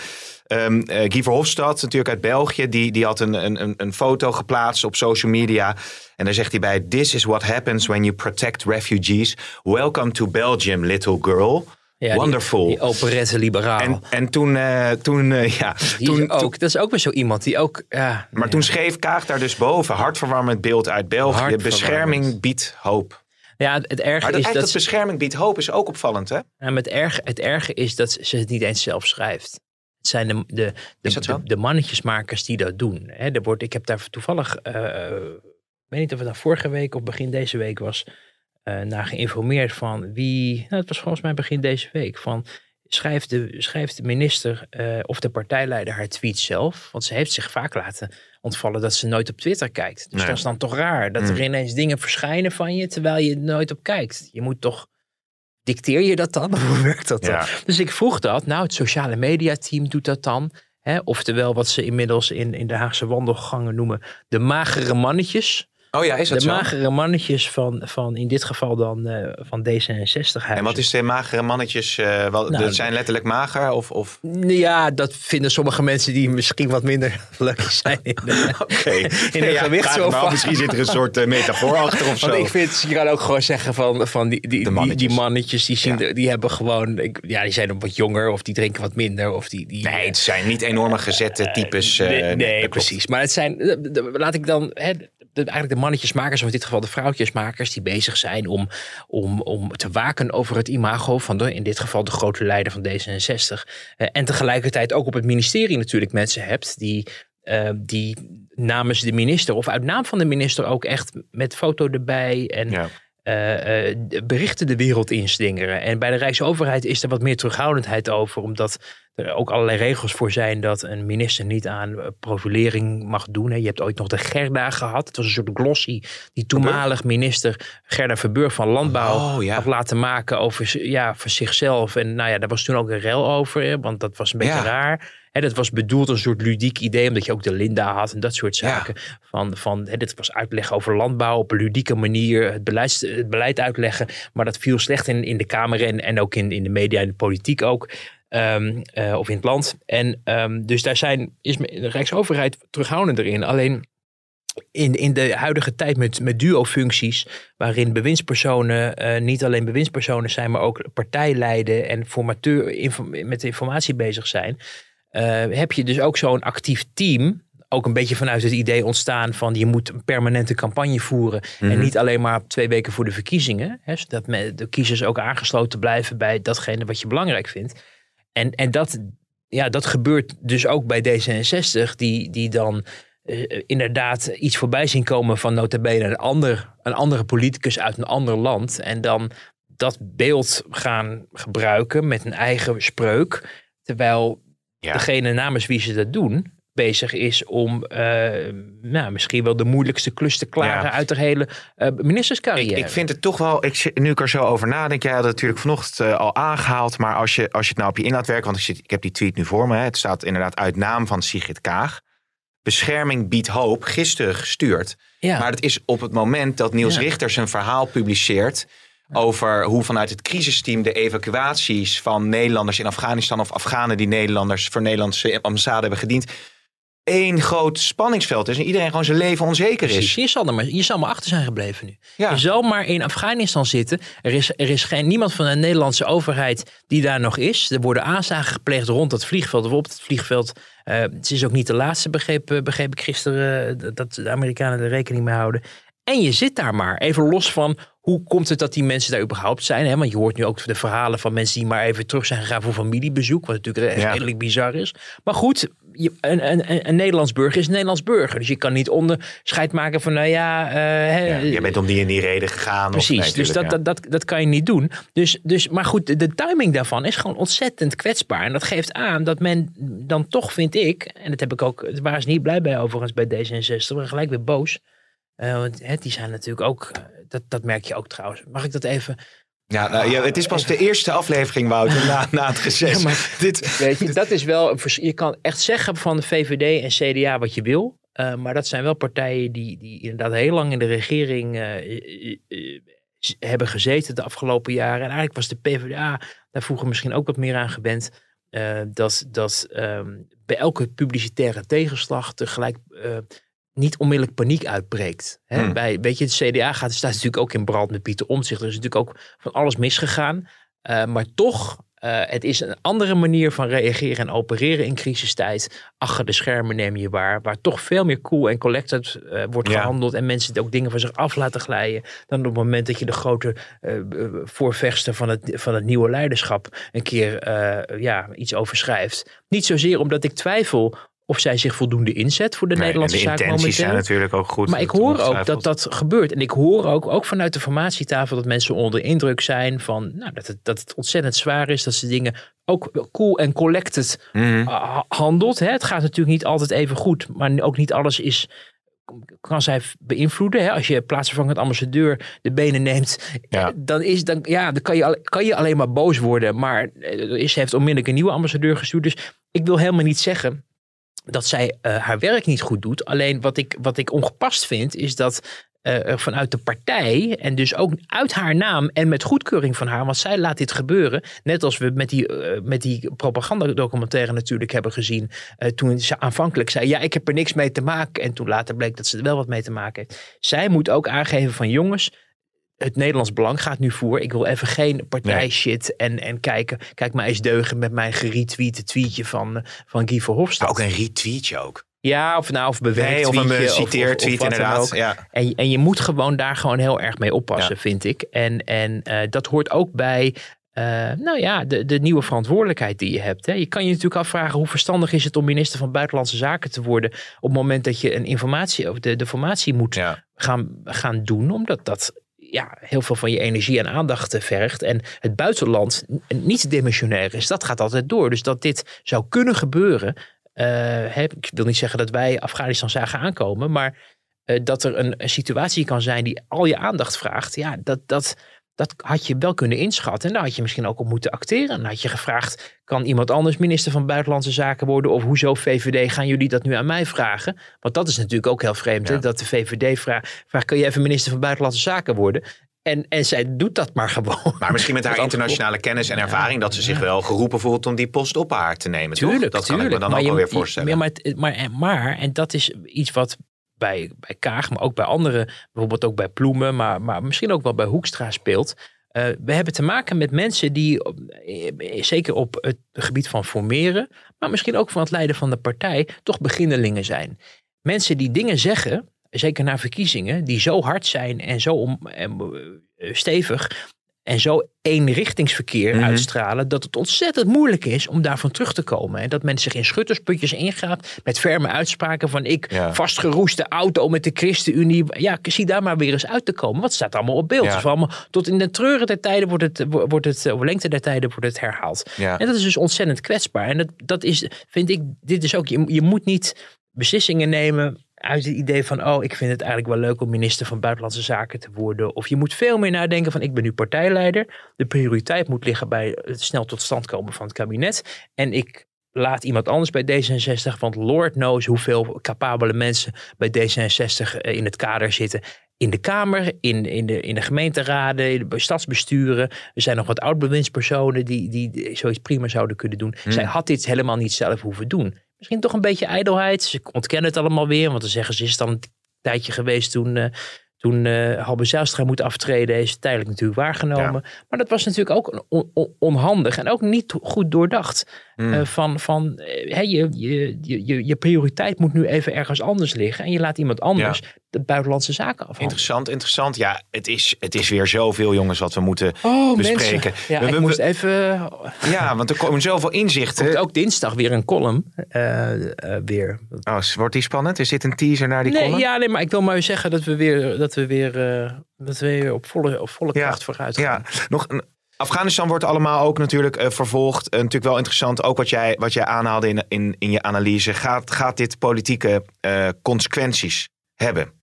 Ehm eh, Guy Verhofstadt, natuurlijk uit België, die, die had een, een, een- foto geplaatst op social media. En daar zegt hij bij: This is what happens when you protect refugees. Welcome to Belgium, little girl. Ja, die- Wonderful. Die, operette liberaal. en, en toen, eh, toen ja, die toen, ook, dat is ook weer zo iemand die ook... Ja, maar toen schreef Kaag daar dus boven: hartverwarmend beeld uit België. Bescherming biedt hoop. Ja, het, het erge Maar dat, is dat... bescherming biedt hoop is ook opvallend, hè? Ja, maar het, erge, het erge is dat ze het niet eens zelf schrijft. Het zijn de, de, de, mannetjesmakers die dat doen. Hè, er wordt, ik heb daar toevallig, eh, ik weet niet of het nou vorige week of begin deze week was, eh naar geïnformeerd van wie, nou, het was volgens mij begin deze week, van schrijft de, schrijft de minister eh, of de partijleider haar tweet zelf. Want ze heeft zich vaak laten ontvallen dat ze nooit op Twitter kijkt. Dus Nee. dat is dan toch raar. Dat er Mm. ineens dingen verschijnen van je terwijl je er nooit op kijkt. Je moet toch. Dicteer je dat dan? Hoe werkt dat dan? Dus ik vroeg dat. Nou, het sociale media team doet dat dan. Hè? Oftewel wat ze inmiddels in, in de Haagse wandelgangen noemen de magere mannetjes. Oh ja, is dat De zo? magere mannetjes van, van in dit geval dan eh, van D66 En wat is de magere mannetjes? eh wel, Nou, dat zijn letterlijk mager? Of, of... Ja, dat vinden sommige mensen die misschien wat minder lucky zijn in de, Oké. in ja, Misschien zit er een soort eh, metafoor achter of zo. Want ik vind, je kan ook gewoon zeggen van, van die, die, die, mannetjes. die mannetjes, die, zien, Ja. die hebben gewoon, ik- ja, die zijn wat jonger of die drinken wat minder. Of die, die, Nee, het zijn niet enorme gezette types. eh, nee, precies. Maar het zijn, laat ik dan, hè, de, eigenlijk de mannetjesmakers, of in dit geval de vrouwtjesmakers, die bezig zijn om, om, om te waken over het imago van de, in dit geval de grote leider van D66. Eh, en tegelijkertijd ook op het ministerie natuurlijk mensen hebt die, eh, die namens de minister of uit naam van de minister ook echt met foto erbij en. De berichten de wereld inslingeren. En bij de Rijksoverheid is er wat meer terughoudendheid over, omdat er ook allerlei regels voor zijn dat een minister niet aan eh, profilering mag doen. hè. Je hebt ooit nog de Gerda gehad. Het was een soort glossy die toenmalig minister Gerda Verburg van Landbouw Oh, ja. had laten maken over, ja, voor zichzelf. En nou ja, daar was toen ook een rel over, hè, want dat was een beetje Ja. raar. Hè, dat was bedoeld als een soort ludiek idee, omdat je ook de Linda had en dat soort Ja. zaken. Van, van, hè, dit was uitleg over landbouw op een ludieke manier, het beleid, het beleid uitleggen. Maar dat viel slecht in, in de Kamer en, en ook in, in de media en de politiek ook. Ehm, eh, of in het land. En ehm, dus daar zijn, is de Rijksoverheid terughoudend erin. Alleen in, in de huidige tijd met, met duo-functies, waarin bewindspersonen eh, niet alleen bewindspersonen zijn, maar ook partij leiden en formateur met informatie bezig zijn, heb je dus ook zo'n actief team. Ook een beetje vanuit het idee ontstaan van je moet een permanente campagne voeren. En niet alleen maar twee weken voor de verkiezingen. Hè, zodat de kiezers ook aangesloten blijven bij datgene wat je belangrijk vindt. En, en dat, ja, dat gebeurt dus ook bij D66, die, die dan eh, inderdaad iets voorbij zien komen van nota bene een, ander, een andere politicus uit een ander land. En dan dat beeld gaan gebruiken met een eigen spreuk. Terwijl Ja. degene namens wie ze dat doen bezig is om eh, nou, misschien wel de moeilijkste klus te klaren Ja. uit de hele eh, ministerscarrière. Ik, ik vind het toch wel, ik, nu ik er zo over nadenk, jij had het natuurlijk vanochtend eh, al aangehaald, maar als je, als je het nou op je in laat werken, want ik, zit, ik heb die tweet nu voor me, hè, het staat inderdaad uit naam van Sigrid Kaag. Bescherming biedt hoop, gisteren gestuurd. ja. Maar het is op het moment dat Niels Ja. Richter zijn verhaal publiceert over hoe vanuit het crisisteam de evacuaties van Nederlanders in Afghanistan of Afghanen die Nederlanders voor Nederlandse ambassade hebben gediend, één groot spanningsveld is en iedereen gewoon zijn leven onzeker Precies. is. Je zal, er maar, je zal maar achter zijn gebleven nu. Ja. Je zal maar in Afghanistan zitten. Er is, er is geen, niemand van de Nederlandse overheid die daar nog is. Er worden aanslagen gepleegd rond dat vliegveld of op het vliegveld. Eh, het is ook niet de laatste, begreep, eh, begreep ik gisteren, eh, dat de Amerikanen er rekening mee houden. En je zit daar maar. Even los van hoe komt het dat die mensen daar überhaupt zijn. Hè? Want je hoort nu ook de verhalen van mensen die maar even terug zijn gegaan voor familiebezoek. Wat natuurlijk Ja. redelijk bizar is. Maar goed, je, een, een, een- Nederlands burger is een Nederlands burger. Dus je kan niet onderscheid maken van nou ja... eh, Ja, jij bent om die en die reden gegaan. Precies, of, nee, dus dat, dat, dat, dat kan je niet doen. Dus, dus, maar goed, de, de timing daarvan is gewoon ontzettend kwetsbaar. En dat geeft aan dat men dan toch, vind ik, en dat heb ik ook, daar waren ze niet blij bij overigens bij D66, maar gelijk weer boos. Eh, want hè, die zijn natuurlijk ook, eh, dat, dat merk je ook trouwens. Mag ik dat even? ja. Nou, ja, het is pas de eerste aflevering, Wouter, na, na het reces. Ja, Dit, Weet je, dat is wel, je kan echt zeggen van de VVD en CDA wat je wil. eh, maar dat zijn wel partijen die, die inderdaad heel lang in de regering hebben gezeten de afgelopen jaren. En eigenlijk was de PvdA daar vroeger misschien ook wat meer aan gewend. dat dat ehm, bij elke publicitaire tegenslag tegelijk niet onmiddellijk paniek uitbreekt. Hè? Hmm. Bij, weet je, het CDA gaat, staat natuurlijk ook in brand met Pieter Omtzigt. Er is natuurlijk ook van alles misgegaan. Eh, maar toch, eh, het is een andere manier van reageren en opereren in crisistijd. Achter de schermen neem je waar. Waar toch veel meer cool en collected eh, wordt Ja. gehandeld. En mensen ook dingen van zich af laten glijden. Dan op het moment dat je de grote voorvechter van het, van het nieuwe leiderschap een keer ja, iets over schrijft. Niet zozeer omdat ik twijfel of zij zich voldoende inzet voor de Nee, Nederlandse de zaak intenties momenteel. zijn natuurlijk ook goed. Maar ik hoor ook dat dat gebeurt. En ik hoor ook, ook vanuit de formatietafel dat mensen onder indruk zijn van nou, dat, het, dat het ontzettend zwaar is. Dat ze dingen ook cool en collected Mhm. uh, handelt. Hè. Het gaat natuurlijk niet altijd even goed, maar ook niet alles is. Kan zij beïnvloeden. Hè? Als je plaatsvervangend ambassadeur de benen neemt, Ja. eh, dan, is, dan, ja, dan kan, je, kan je alleen maar boos worden. Maar eh, ze heeft onmiddellijk een nieuwe ambassadeur gestuurd. Dus ik wil helemaal niet zeggen dat zij eh, haar werk niet goed doet. Alleen wat ik, wat ik ongepast vind, is dat eh, vanuit de partij en dus ook uit haar naam en met goedkeuring van haar, want zij laat dit gebeuren. Net als we met die, eh, met die propagandadocumentaire natuurlijk hebben gezien. toen ze aanvankelijk zei: Ja, ik heb er niks mee te maken. En toen later bleek dat ze er wel wat mee te maken heeft. Zij moet ook aangeven van jongens. Het Nederlands Belang gaat nu voor. Ik wil even geen partijshit en, en kijken. Kijk maar eens deugen met mijn geretweete tweetje van, eh, van Guy Verhofstadt. Ook een retweetje ook. Ja, of nou, of bewerkt Nee, of een tweetje, of- citeertweet of wat dan inderdaad. Ja. En, en je moet gewoon daar gewoon heel erg mee oppassen, Ja. vind ik. En, en eh, dat hoort ook bij, eh, nou ja, de, de nieuwe verantwoordelijkheid die je hebt. Hè. Je kan je natuurlijk afvragen hoe verstandig is het om minister van Buitenlandse Zaken te worden op het moment dat je een informatie of de, de formatie moet Ja. gaan, gaan doen, omdat dat ja, heel veel van je energie en aandacht eh, vergt. En het buitenland niet dimensionair is, dat gaat altijd door. Dus dat dit zou kunnen gebeuren. hè, ik wil niet zeggen dat wij Afghanistan zagen aankomen, maar eh, dat er een, een situatie kan zijn die al je aandacht vraagt. Ja, dat, dat, dat had je wel kunnen inschatten. En daar had je misschien ook op moeten acteren. En dan had je gevraagd, kan iemand anders minister van Buitenlandse Zaken worden? Of hoezo VVD, gaan jullie dat nu aan mij vragen? Want dat is natuurlijk ook heel vreemd. Hè? Dat de VVD vraagt, vraagt, kan je even minister van Buitenlandse Zaken worden? En, en zij doet dat maar gewoon. Maar misschien met haar internationale kennis en ervaring dat ze zich wel geroepen voelt om die post op haar te nemen. toch? Tuurlijk, Dat kan tuurlijk. ik me dan Maar ook je- alweer voorstellen. maar, maar, en dat is iets wat bij, bij Kaag, maar ook bij anderen, bijvoorbeeld ook bij Ploemen, maar, maar misschien ook wel bij Hoekstra speelt. Eh, we hebben te maken met mensen die, eh, zeker op het gebied van formeren, maar misschien ook van het leiden van de partij, toch beginnelingen zijn. Mensen die dingen zeggen, zeker na verkiezingen, die zo hard zijn en zo om, en, eh, stevig en zo eenrichtingsverkeer Mhm. uitstralen, dat het ontzettend moeilijk is om daarvan terug te komen. En dat men zich in schuttersputjes ingaat met ferme uitspraken van ik Ja. vastgeroeste auto met de ChristenUnie. Ja, zie daar maar weer eens uit te komen. Wat staat allemaal op beeld? Ja. Is allemaal, tot in de treuren der tijden wordt het, wordt het, of lengte der tijden wordt het herhaald. ja. En dat is dus ontzettend kwetsbaar. En dat, dat is, vind ik, dit is ook, je, je moet niet beslissingen nemen uit het idee van, oh, ik vind het eigenlijk wel leuk om minister van Buitenlandse Zaken te worden. Of je moet veel meer nadenken van, ik ben nu partijleider. De prioriteit moet liggen bij het snel tot stand komen van het kabinet. En ik laat iemand anders bij D66, want Lord knows hoeveel capabele mensen bij D66 in het kader zitten. In de Kamer, in, in, de, in de gemeenteraden, in de stadsbesturen. Er zijn nog wat oud-bewindspersonen die, die, die zoiets prima zouden kunnen doen. Zij had dit helemaal niet zelf hoeven doen. Misschien toch een beetje ijdelheid. Ze ontkennen het allemaal weer. Want dan zeggen ze, is al een tijdje geweest toen, eh toen eh Halbe Zijlstra moet aftreden. Is het tijdelijk natuurlijk waargenomen. Maar dat was natuurlijk ook on- on- onhandig. En ook niet goed doordacht. Hmm. Eh, van van eh, hè, je, je, je, je prioriteit moet nu even ergens anders liggen. En je laat iemand anders de buitenlandse zaken afhandelen. Interessant, interessant. Ja, het is, het is weer zoveel jongens wat we moeten Oh, bespreken. Ja, We- ik we- even... Ja, want er komen zoveel inzichten. komt ook dinsdag weer een column. eh, eh, weer. Oh, wordt die spannend? Is dit een teaser naar die Nee, column? ja, nee, maar ik wil maar zeggen dat we weer, dat we weer, eh, dat we weer op volle, op volle Ja, kracht vooruit gaan. Ja, nog een. Afghanistan wordt allemaal ook natuurlijk eh, vervolgd. Eh, natuurlijk wel interessant, ook wat jij, wat jij aanhaalde in, in, in je analyse. Gaat, gaat dit politieke eh, consequenties hebben?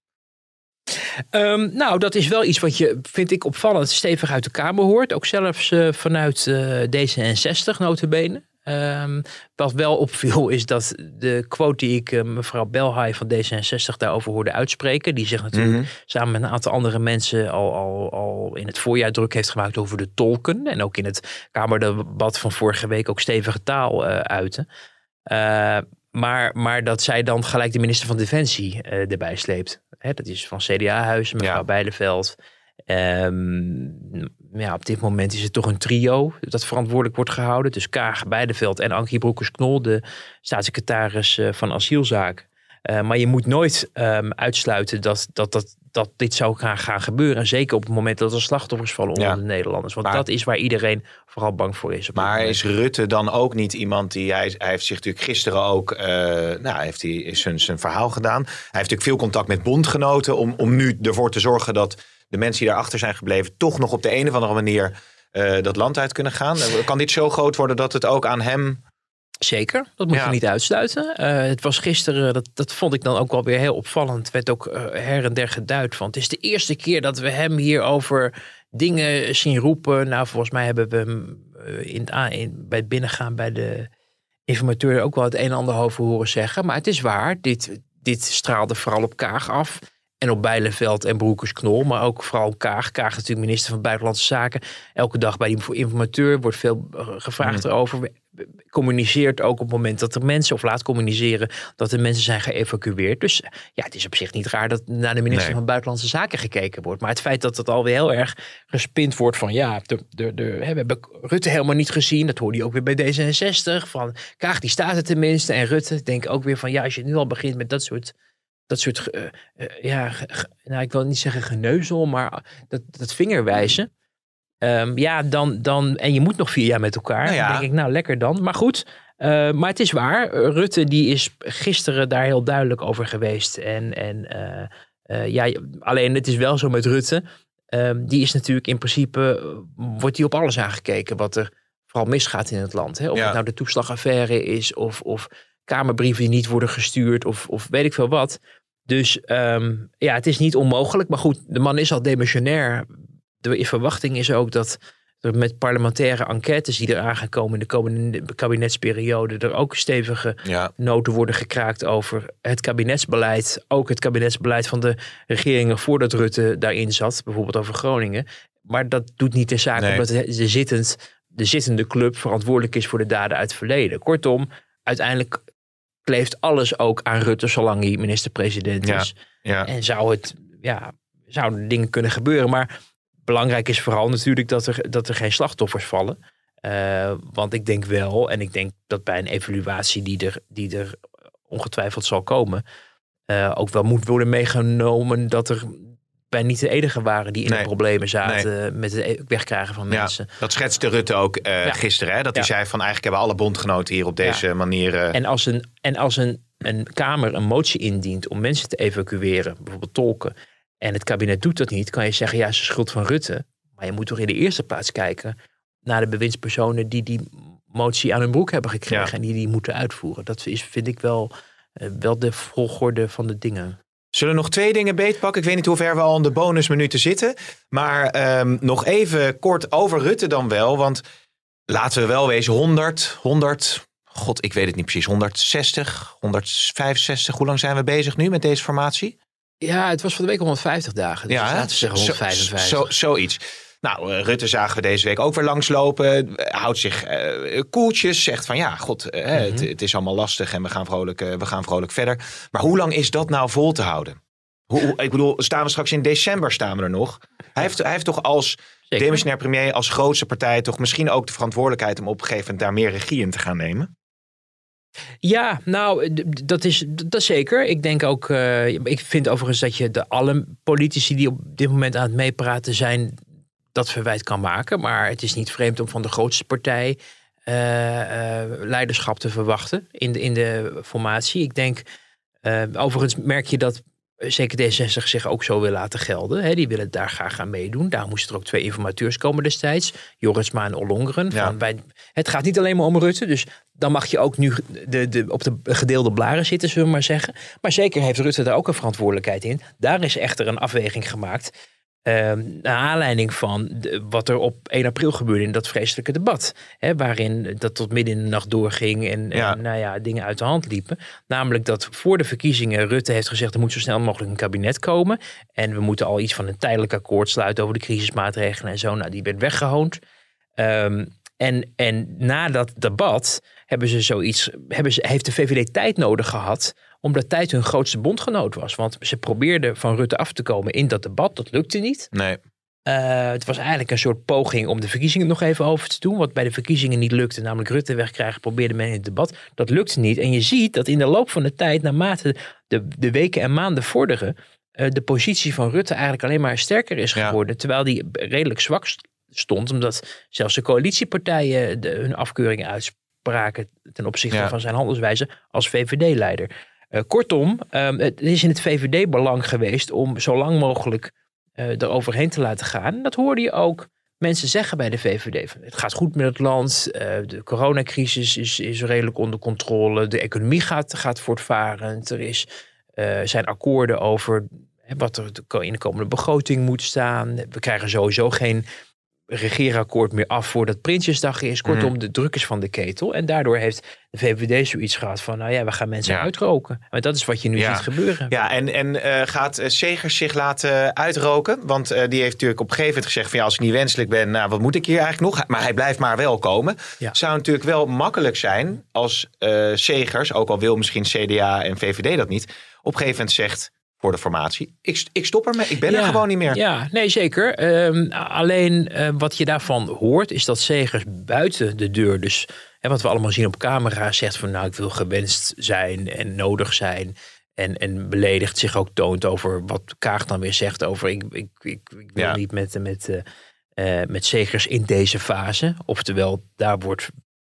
Ehm, nou, dat is wel iets wat je, vind ik, opvallend stevig uit de Kamer hoort. Ook zelfs eh, vanuit eh, D66 notabene. Ehm, wat wel opviel is dat de quote die ik eh, mevrouw Belhaai van D66 daarover hoorde uitspreken. Die zich natuurlijk Mhm. samen met een aantal andere mensen al, al, al in het voorjaar druk heeft gemaakt over de tolken. En ook in het Kamerdebat van vorige week ook stevige taal eh uiten. Eh, maar, maar dat zij dan gelijk de minister van Defensie erbij sleept. Hè, dat is van CDA-huizen, mevrouw Ja. Beideveld. Ehm, ja, op dit moment is het toch een trio dat verantwoordelijk wordt gehouden. Dus Kaag, Beideveld en Ankie Broekers-Knol, de staatssecretaris eh, van asielzaken. Eh, maar je moet nooit ehm, uitsluiten dat, dat, dat, dat dit zou gaan, gaan gebeuren. En zeker op het moment dat er slachtoffers vallen onder Ja. de Nederlanders. Want Maar- dat is waar iedereen vooral bang voor is. Maar is Rutte dan ook niet iemand die... Hij, hij heeft zich natuurlijk gisteren ook... eh, nou, heeft hij is zijn, zijn verhaal gedaan. Hij heeft natuurlijk veel contact met bondgenoten... om, om nu ervoor te zorgen dat de mensen die daarachter zijn gebleven... toch nog op de een of andere manier eh, dat land uit kunnen gaan. Kan dit zo groot worden dat het ook aan hem... Zeker, dat moet Ja. je niet uitsluiten. Eh, het was gisteren, dat, dat vond ik dan ook wel weer heel opvallend. Werd ook eh, her en der geduid van. Het is de eerste keer dat we hem hier over dingen zien roepen. Nou, volgens mij hebben we hem in, het a- in, bij het binnengaan bij de informateur ook wel het een en ander over horen zeggen. Maar het is waar, dit, dit straalde vooral op Kaag af. En op Bijleveld en Broekers-Knol, maar ook vooral Kaag. Kaag is natuurlijk minister van Buitenlandse Zaken. Elke dag bij die informateur wordt veel eh, gevraagd erover. Communiceert ook op het moment dat er mensen, of laat communiceren, dat er mensen zijn geëvacueerd. Dus ja, het is op zich niet raar dat naar de minister Nee. van Buitenlandse Zaken gekeken wordt. Maar het feit dat het alweer heel erg gespind wordt van ja, de, de, de, hè, we hebben Rutte helemaal niet gezien. Dat hoorde je ook weer bij D66. Van Kaag, die staat er tenminste. En Rutte denk ook weer van ja, als je nu al begint met dat soort dat soort, eh, eh, ja, ge- nou, ik wil niet zeggen geneuzel, maar dat, dat vingerwijzen. Ehm, ja, dan, dan, en je moet nog vier jaar met elkaar. Nou ja. Dan denk ik, nou lekker dan. Maar goed, eh, maar het is waar. Eh, Rutte die is gisteren daar heel duidelijk over geweest. En, en eh, eh, ja, alleen het is wel zo met Rutte. Ehm, die is natuurlijk in principe, eh, wordt die op alles aangekeken wat er vooral misgaat in het land. Hè? Of Ja. het nou de toeslagaffaire is of, of kamerbrieven die niet worden gestuurd of, of weet ik veel wat. Dus ehm, ja, het is niet onmogelijk. Maar goed, de man is al demissionair. De verwachting is ook dat er met parlementaire enquêtes die eraan gaan komen in de komende kabinetsperiode, er ook stevige Ja, noten worden gekraakt over het kabinetsbeleid. Ook het kabinetsbeleid van de regeringen voordat Rutte daarin zat. Bijvoorbeeld over Groningen. Maar dat doet niet de zaak Nee. omdat de, zittend, de zittende club verantwoordelijk is voor de daden uit het verleden. Kortom, uiteindelijk kleeft alles ook aan Rutte zolang hij minister-president is. ja. En zou het, ja, zouden dingen kunnen gebeuren. Maar belangrijk is vooral natuurlijk dat er, dat er geen slachtoffers vallen. Eh, want ik denk wel, en ik denk dat bij een evaluatie die er, die er ongetwijfeld zal komen, eh, ook wel moet worden meegenomen dat er bij niet de enige waren die in Nee. de problemen zaten met het e- wegkrijgen van Ja, mensen. dat schetste Rutte ook Ja. gisteren. Hè? Dat hij Ja. zei van eigenlijk hebben alle bondgenoten hier op deze manier... eh, En als, een, en als een, een Kamer een motie indient om mensen te evacueren, bijvoorbeeld tolken, en het kabinet doet dat niet, kan je zeggen, ja, het is de schuld van Rutte. Maar je moet toch in de eerste plaats kijken naar de bewindspersonen die die motie aan hun broek hebben gekregen Ja. en die die moeten uitvoeren. Dat is, vind ik wel, eh, wel de volgorde van de dingen. Zullen we nog twee dingen beetpakken? Ik weet niet hoe ver we al in de bonusminuten zitten. Maar ehm, nog even kort over Rutte dan wel. Want laten we wel wezen, 100, 100, god, ik weet het niet precies, 160, 165. Hoe lang zijn we bezig nu met deze formatie? Ja, het was van de week 150 dagen. Dus hè? laten we zeggen Zo- 155. Zo, zoiets. Nou, eh, Rutte zagen we deze week ook weer langslopen. Eh, Houdt zich eh, koeltjes. Zegt van ja, god, het, Mhm. het is allemaal lastig en we gaan, vrolijk, we gaan vrolijk verder. Maar hoe lang is dat nou vol te houden? Hoe, ik bedoel, staan we straks in december staan we er nog? Hij heeft, hij heeft toch als Zeker. demissionair premier, als grootste partij, toch misschien ook de verantwoordelijkheid om op een gegeven moment daar meer regie in te gaan nemen? Ja, nou, dat is, dat zeker. Ik denk ook, ik vind overigens dat je de alle politici die op dit moment aan het meepraten zijn, dat verwijt kan maken. Maar het is niet vreemd om van de grootste partij eh, eh, leiderschap te verwachten in de, in de formatie. Ik denk, eh, overigens merk je dat zeker D66 zich ook zo wil laten gelden. Hè. Die willen daar graag aan meedoen. Daar moesten er ook twee informateurs komen destijds. Jorisma en Ollongren. Ja. Van wij, het gaat niet alleen maar om Rutte. Dus dan mag je ook nu de, de, op de gedeelde blaren zitten, zullen we maar zeggen. Maar zeker heeft Rutte daar ook een verantwoordelijkheid in. Daar is echter een afweging gemaakt. Ehm, naar aanleiding van de- wat er op 1 april gebeurde in dat vreselijke debat. Hè, waarin dat tot midden in de nacht doorging en, Ja. en nou ja, dingen uit de hand liepen. Namelijk dat voor de verkiezingen Rutte heeft gezegd... er moet zo snel mogelijk een kabinet komen. En we moeten al iets van een tijdelijk akkoord sluiten... over de crisismaatregelen en zo. Nou, die werd weggehoond. Ehm, en, en na dat debat hebben ze zoiets, hebben ze, heeft de VVD tijd nodig gehad, omdat tijd hun grootste bondgenoot was. Want ze probeerden van Rutte af te komen in dat debat, dat lukte niet. Nee. Eh, het was eigenlijk een soort poging om de verkiezingen nog even over te doen. Wat bij de verkiezingen niet lukte, namelijk Rutte wegkrijgen, probeerde men in het debat. Dat lukte niet. En je ziet dat in de loop van de tijd, naarmate de, de weken en maanden vorderen, eh, de positie van Rutte eigenlijk alleen maar sterker is Ja. geworden. Terwijl die redelijk zwak st- stond, omdat zelfs de coalitiepartijen de, hun afkeuringen uitspraken ten opzichte Ja. van zijn handelswijze als VVD-leider. Eh, kortom, ehm, het is in het VVD-belang geweest om zo lang mogelijk eh eroverheen te laten gaan. Dat hoorde je ook mensen zeggen bij de VVD. Het gaat goed met het land, eh, de coronacrisis is, is redelijk onder controle, de economie gaat, gaat voortvarend, er is, zijn akkoorden over wat er in de komende begroting moet staan. We krijgen sowieso geen regeerakkoord meer af voordat Prinsjesdag is. Kortom, de druk is van de ketel. En daardoor heeft de VVD zoiets gehad van, nou ja, we gaan mensen Ja. uitroken. Maar dat is wat je nu Ja. ziet gebeuren. Ja, en, en eh, gaat eh, Segers zich laten uitroken? Want eh, die heeft natuurlijk op een gegeven moment gezegd van ja, als ik niet wenselijk ben, nou wat moet ik hier eigenlijk nog? Maar hij blijft maar wel komen. Ja. Zou natuurlijk wel makkelijk zijn als eh Segers, ook al wil misschien CDA en VVD dat niet, op een gegeven moment zegt voor de formatie, ik, ik stop ermee, ik ben er gewoon niet meer. Ja, nee, zeker. Ehm, alleen eh, wat je daarvan hoort, is dat Segers buiten de deur, dus hè, wat we allemaal zien op camera, zegt van nou, ik wil gewenst zijn en nodig zijn. En, en beledigd zich ook toont over wat Kaag dan weer zegt over ik, ik, ik, ik wil Ja. niet met, met, eh, eh, met Segers in deze fase. Oftewel, daar wordt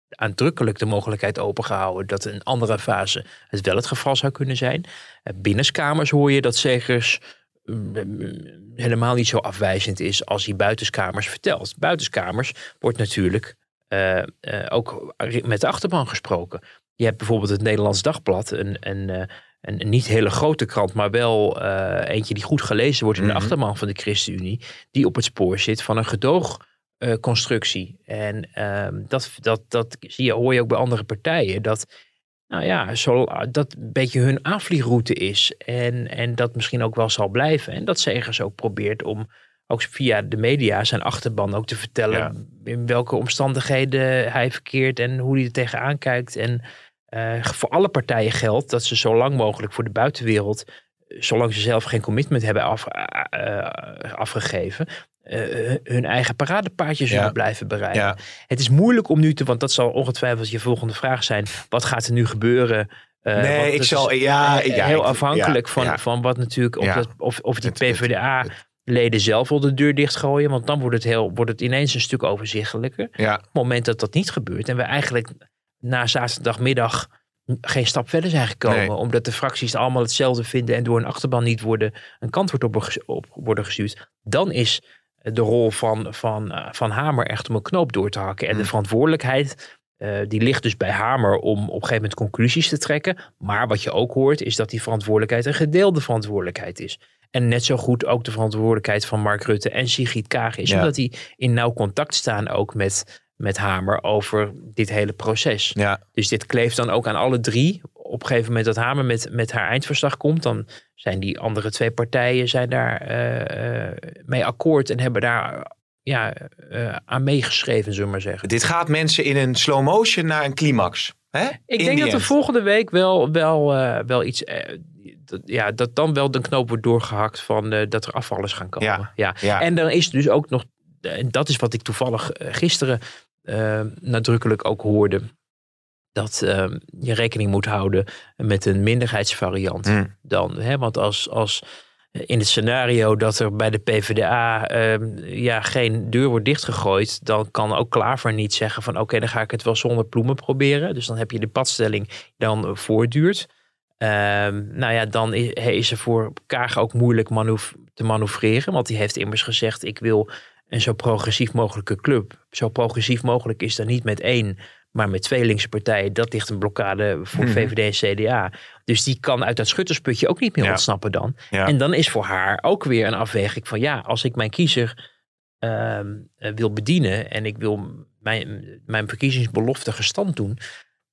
aandrukkelijk de mogelijkheid opengehouden dat in een andere fase het wel het geval zou kunnen zijn. Eh, Binnenskamers hoor je dat Segers mm, helemaal niet zo afwijzend is als hij buitenskamers vertelt. Buitenskamers wordt natuurlijk eh, eh, ook met de achterban gesproken. Je hebt bijvoorbeeld het Nederlands Dagblad, een, een, een, niet hele grote krant, maar wel eentje die goed gelezen wordt in Mhm. de achterban van de ChristenUnie, die op het spoor zit van een gedoogconstructie. en ehm, dat, dat, dat zie je, hoor je ook bij andere partijen, dat nou ja, zo, dat een beetje hun aanvliegroute is. En, en dat misschien ook wel zal blijven. En dat Segers ook probeert om ook via de media zijn achterban ook te vertellen Ja. in welke omstandigheden hij verkeert en hoe hij er tegenaan kijkt. En eh, voor alle partijen geldt dat ze zo lang mogelijk voor de buitenwereld, eh, zolang ze zelf geen commitment hebben af, eh, eh, afgegeven, eh, hun eigen paradepaardje zullen Ja. blijven bereiden. Ja. Het is moeilijk om nu te, want dat zal ongetwijfeld je volgende vraag zijn. Wat gaat er nu gebeuren? Eh, want nee, ik zal, ja, eh, ja, heel afhankelijk van, van wat natuurlijk, of, dat, of, of die het- PvdA-leden zelf wel de deur dichtgooien. Want dan wordt het, heel, wordt het ineens een stuk overzichtelijker. Ja. Op het moment dat dat niet gebeurt en we eigenlijk na zaterdagmiddag geen stap verder zijn gekomen. Nee. Omdat de fracties allemaal hetzelfde vinden en door een achterban niet worden, een kant wordt op, op worden gestuurd. Dan is de rol van, van, eh, van Hamer echt om een knoop door te hakken. En de Hmm. verantwoordelijkheid eh, die ligt dus bij Hamer om op een gegeven moment conclusies te trekken. Maar wat je ook hoort is dat die verantwoordelijkheid een gedeelde verantwoordelijkheid is. En net zo goed ook de verantwoordelijkheid van Mark Rutte en Sigrid Kaag is. Ja. Omdat die in nauw contact staan ook met, met Hamer over dit hele proces. Ja. Dus dit kleeft dan ook aan alle drie. Op een gegeven moment dat Hamer met, met haar eindverslag komt, dan zijn die andere twee partijen zijn daar eh, eh, mee akkoord en hebben daar ja, eh, aan meegeschreven, zullen we maar zeggen. Dit gaat mensen in een slow motion naar een climax. Hè? Ik In denk dat er end. volgende week wel, wel, wel iets. dat, ja, dat dan wel de knoop wordt doorgehakt van dat er afvallers gaan komen. Ja, Ja. ja. En dan is dus ook nog. En dat is wat ik toevallig gisteren nadrukkelijk ook hoorde. Dat eh, je rekening moet houden met een minderheidsvariant. Hmm. Dan, hè, want als, als in het scenario dat er bij de PvdA ehm, ja, geen deur wordt dichtgegooid, dan kan ook Klaver niet zeggen van oké, dan ga ik het wel zonder ploemen proberen. Dus dan heb je de padstelling dan eh, voortduurt. Ehm, nou ja, dan is, is er voor Kaag ook moeilijk manoeuvre- te manoeuvreren, want die heeft immers gezegd ik wil een zo progressief mogelijke club. Zo progressief mogelijk is dan niet met één, maar met twee linkse partijen. Dat ligt een blokkade voor Mhm. VVD en CDA. Dus die kan uit dat schuttersputje ook niet meer Ja. ontsnappen dan. Ja. En dan is voor haar ook weer een afweging van ja, als ik mijn kiezer ehm, eh, wil bedienen en ik wil mijn, mijn verkiezingsbelofte gestand doen,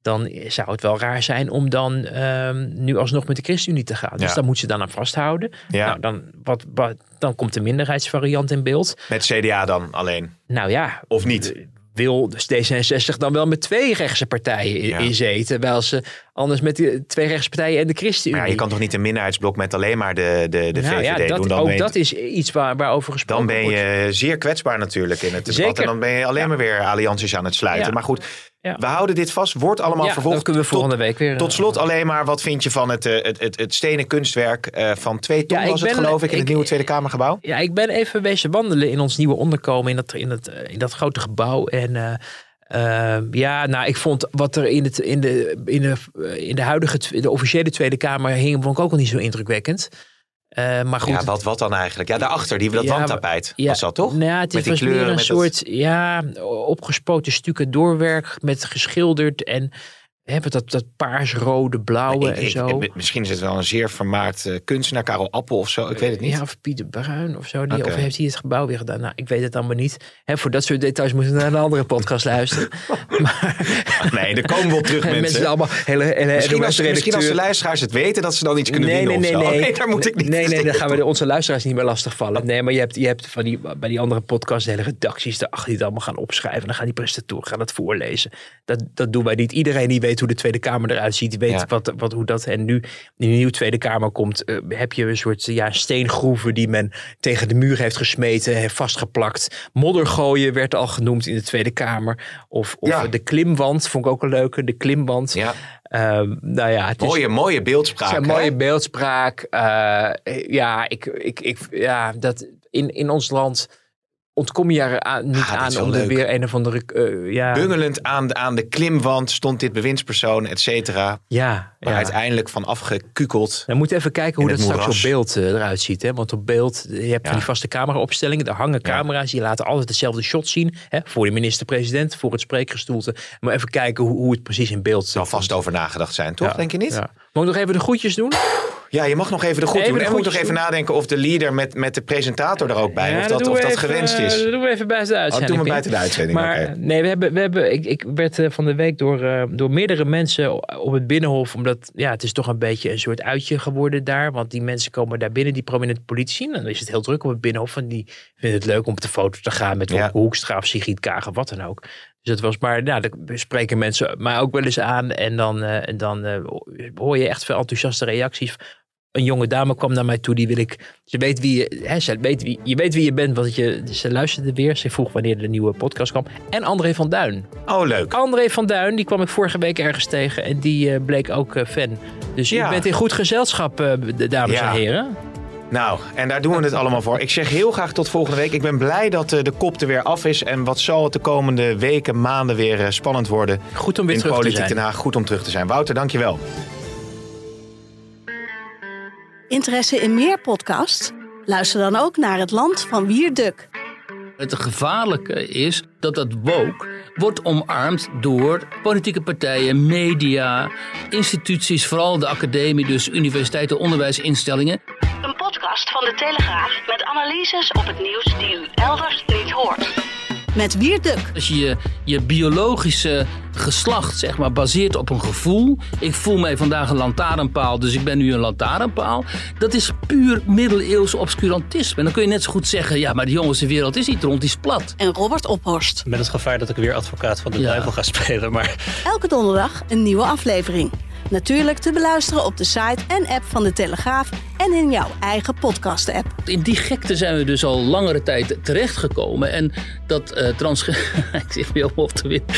dan zou het wel raar zijn om dan ehm, nu alsnog met de ChristenUnie te gaan. Dus Ja. daar moet ze dan aan vasthouden. Ja. Nou, dan, wat, wat, dan komt de minderheidsvariant in beeld. Met CDA dan alleen. Nou ja, Of niet? Wil dus D66 dan wel met twee rechtse partijen in, Ja. in zitten. Terwijl ze anders met die twee rechtse partijen en de ChristenUnie. Maar ja, je kan toch niet een minderheidsblok met alleen maar de, de, de Nou ja, VVD dat, doen? Dan ook je, dat is iets waar, waarover gesproken dan ben wordt. je zeer kwetsbaar natuurlijk in het debat. Zeker. En dan ben je alleen maar weer allianties aan het sluiten. Maar goed, Ja. we houden dit vast. Wordt allemaal ja, vervolgd. kunnen we Tot- volgende week weer. Tot eh, slot alleen maar, wat vind je van het, eh, het, het, het stenen kunstwerk eh, van twee ton Ja, was het geloof ik in het nieuwe Tweede Kamergebouw? Ja, ik ben even wezen wandelen in ons nieuwe onderkomen in dat, in dat, in dat grote gebouw. En eh, eh, ja, nou, ik vond wat er in, het, in, de, in, de, in de huidige, de officiële Tweede Kamer hing, vond ik ook al niet zo indrukwekkend. Eh, maar goed. Ja, wat, wat dan eigenlijk? Ja, daarachter, die, dat Ja, wandtapijt. ja, was dat toch? Nou ja, het Met was meer kleuren, een dat- soort ja, opgespoten stukken doorwerk met geschilderd en met dat, dat paars-rode, blauwe Ik- en zo. ik- misschien is het wel een zeer vermaard eh, kunstenaar, Karel Appel of zo. Ik weet het niet. Ja, of Pieter Bruin of zo. Die. Of heeft hij het gebouw weer gedaan? Nou, ik weet het allemaal niet. Hè, voor dat soort details moeten we naar een andere podcast luisteren. maar Nee, er komen wel terug mensen. mensen allemaal hele, hele Misschien als, NOS misschien als de luisteraars het weten, dat ze dan iets kunnen Nee, nee, winnen nee, of zo. nee. daar moet ik niet Nee, nee, dan gaan we de, onze luisteraars niet meer lastigvallen. Nee, maar je hebt, je hebt van die, bij die andere podcasts de hele redacties erachter die het allemaal gaan opschrijven. En dan gaan die presentatoren gaan het voorlezen. Dat, dat doen wij niet. Iedereen die weet hoe de Tweede Kamer eruit ziet, weet Ja. wat, wat, hoe dat. En nu in de nieuwe Tweede Kamer komt, eh, heb je een soort ja, steengroeven die men tegen de muur heeft gesmeten, heeft vastgeplakt. Moddergooien werd al genoemd in de Tweede Kamer. Of, of Ja. de klimwand, vond ik ook een leuke. De klimwand. Ja, Ehm, nou ja, het is, mooie, mooie beeldspraak. het is mooie beeldspraak. Eh, ja, ik, ik, ik, ja, dat in, in ons land ontkom je er aan, niet Ah, dat is aan om er weer een of andere. eh, ja, Bungelend aan, de- aan de klimwand stond dit bewindspersoon, et cetera. ja, Maar ja. uiteindelijk van afgekukeld. We moeten even kijken hoe dat het straks op moeras. beeld eh, eruit ziet. Hè? Want op beeld, je hebt Ja. van die vaste cameraopstellingen. Daar hangen camera's. Die laten altijd hetzelfde shot zien. Hè? Voor de minister-president, voor het spreekgestoelte. Maar even kijken hoe, hoe het precies in beeld Er zal vast over nagedacht zijn, toch? Denk je niet? Ja. Ja. Moet ik nog even de groetjes doen? je mag nog even de goed Even doen. En moet nog even nadenken of de leader met, met de presentator er ook bij. Ja, of dat, of we dat even, gewenst is. eh, Dat doen we even buiten de Oh, uitzending. doen we buiten de uitzending. Maar nee, we hebben, we hebben, ik, ik werd eh, van de week door, eh, door meerdere mensen op het Binnenhof, omdat ja, het is toch een beetje een soort uitje geworden daar. Want die mensen komen daar binnen, die prominente politici. En dan is het heel druk op het Binnenhof. En die vinden het leuk om op de foto te gaan met Ja. Hoekstra of Sigrid Kaag of wat dan ook. Dus het was maar, nou, daar spreken mensen mij ook wel eens aan. En dan, eh, en dan eh, hoor je echt veel enthousiaste reacties. Een jonge dame kwam naar mij toe, die wil ik. Ze weet wie je, hè, ze weet wie, je weet wie je bent, want je, ze luisterde weer. Ze vroeg wanneer de nieuwe podcast kwam. En André van Duin. Oh, leuk. André van Duin, die kwam ik vorige week ergens tegen. En die eh, bleek ook fan. Dus Ja. je bent in goed gezelschap, dames Ja. en heren. Nou, en daar doen we het allemaal voor. Ik zeg heel graag tot volgende week. Ik ben blij dat eh, de kop er weer af is. En wat zal het de komende weken, maanden weer eh, spannend worden. Goed om weer in terug te Politiek zijn. Den Haag. Goed om terug te zijn. Wouter, dankjewel. Interesse in meer podcasts? Luister dan ook naar Het Land van Wierduk. Het gevaarlijke is dat dat woke wordt omarmd door politieke partijen, media, instituties, vooral de academie, dus universiteiten, onderwijsinstellingen. Een podcast van de Telegraaf met analyses op het nieuws die u elders niet hoort. Met Wierduk. Als je je, je biologische geslacht zeg maar, baseert op een gevoel. Ik voel mij vandaag een lantaarnpaal, dus ik ben nu een lantaarnpaal. Dat is puur middeleeuws obscurantisme. En dan kun je net zo goed zeggen, ja, maar de jongens, de wereld is niet rond, die is plat. En Robert Ophorst. Met het gevaar dat ik weer advocaat van de Ja. duivel ga spelen. Maar Elke donderdag een nieuwe aflevering. Natuurlijk te beluisteren op de site en app van de Telegraaf en in jouw eigen podcast-app. In die gekte zijn we dus al langere tijd terechtgekomen. En dat eh trans... ik zit weer op te winnen.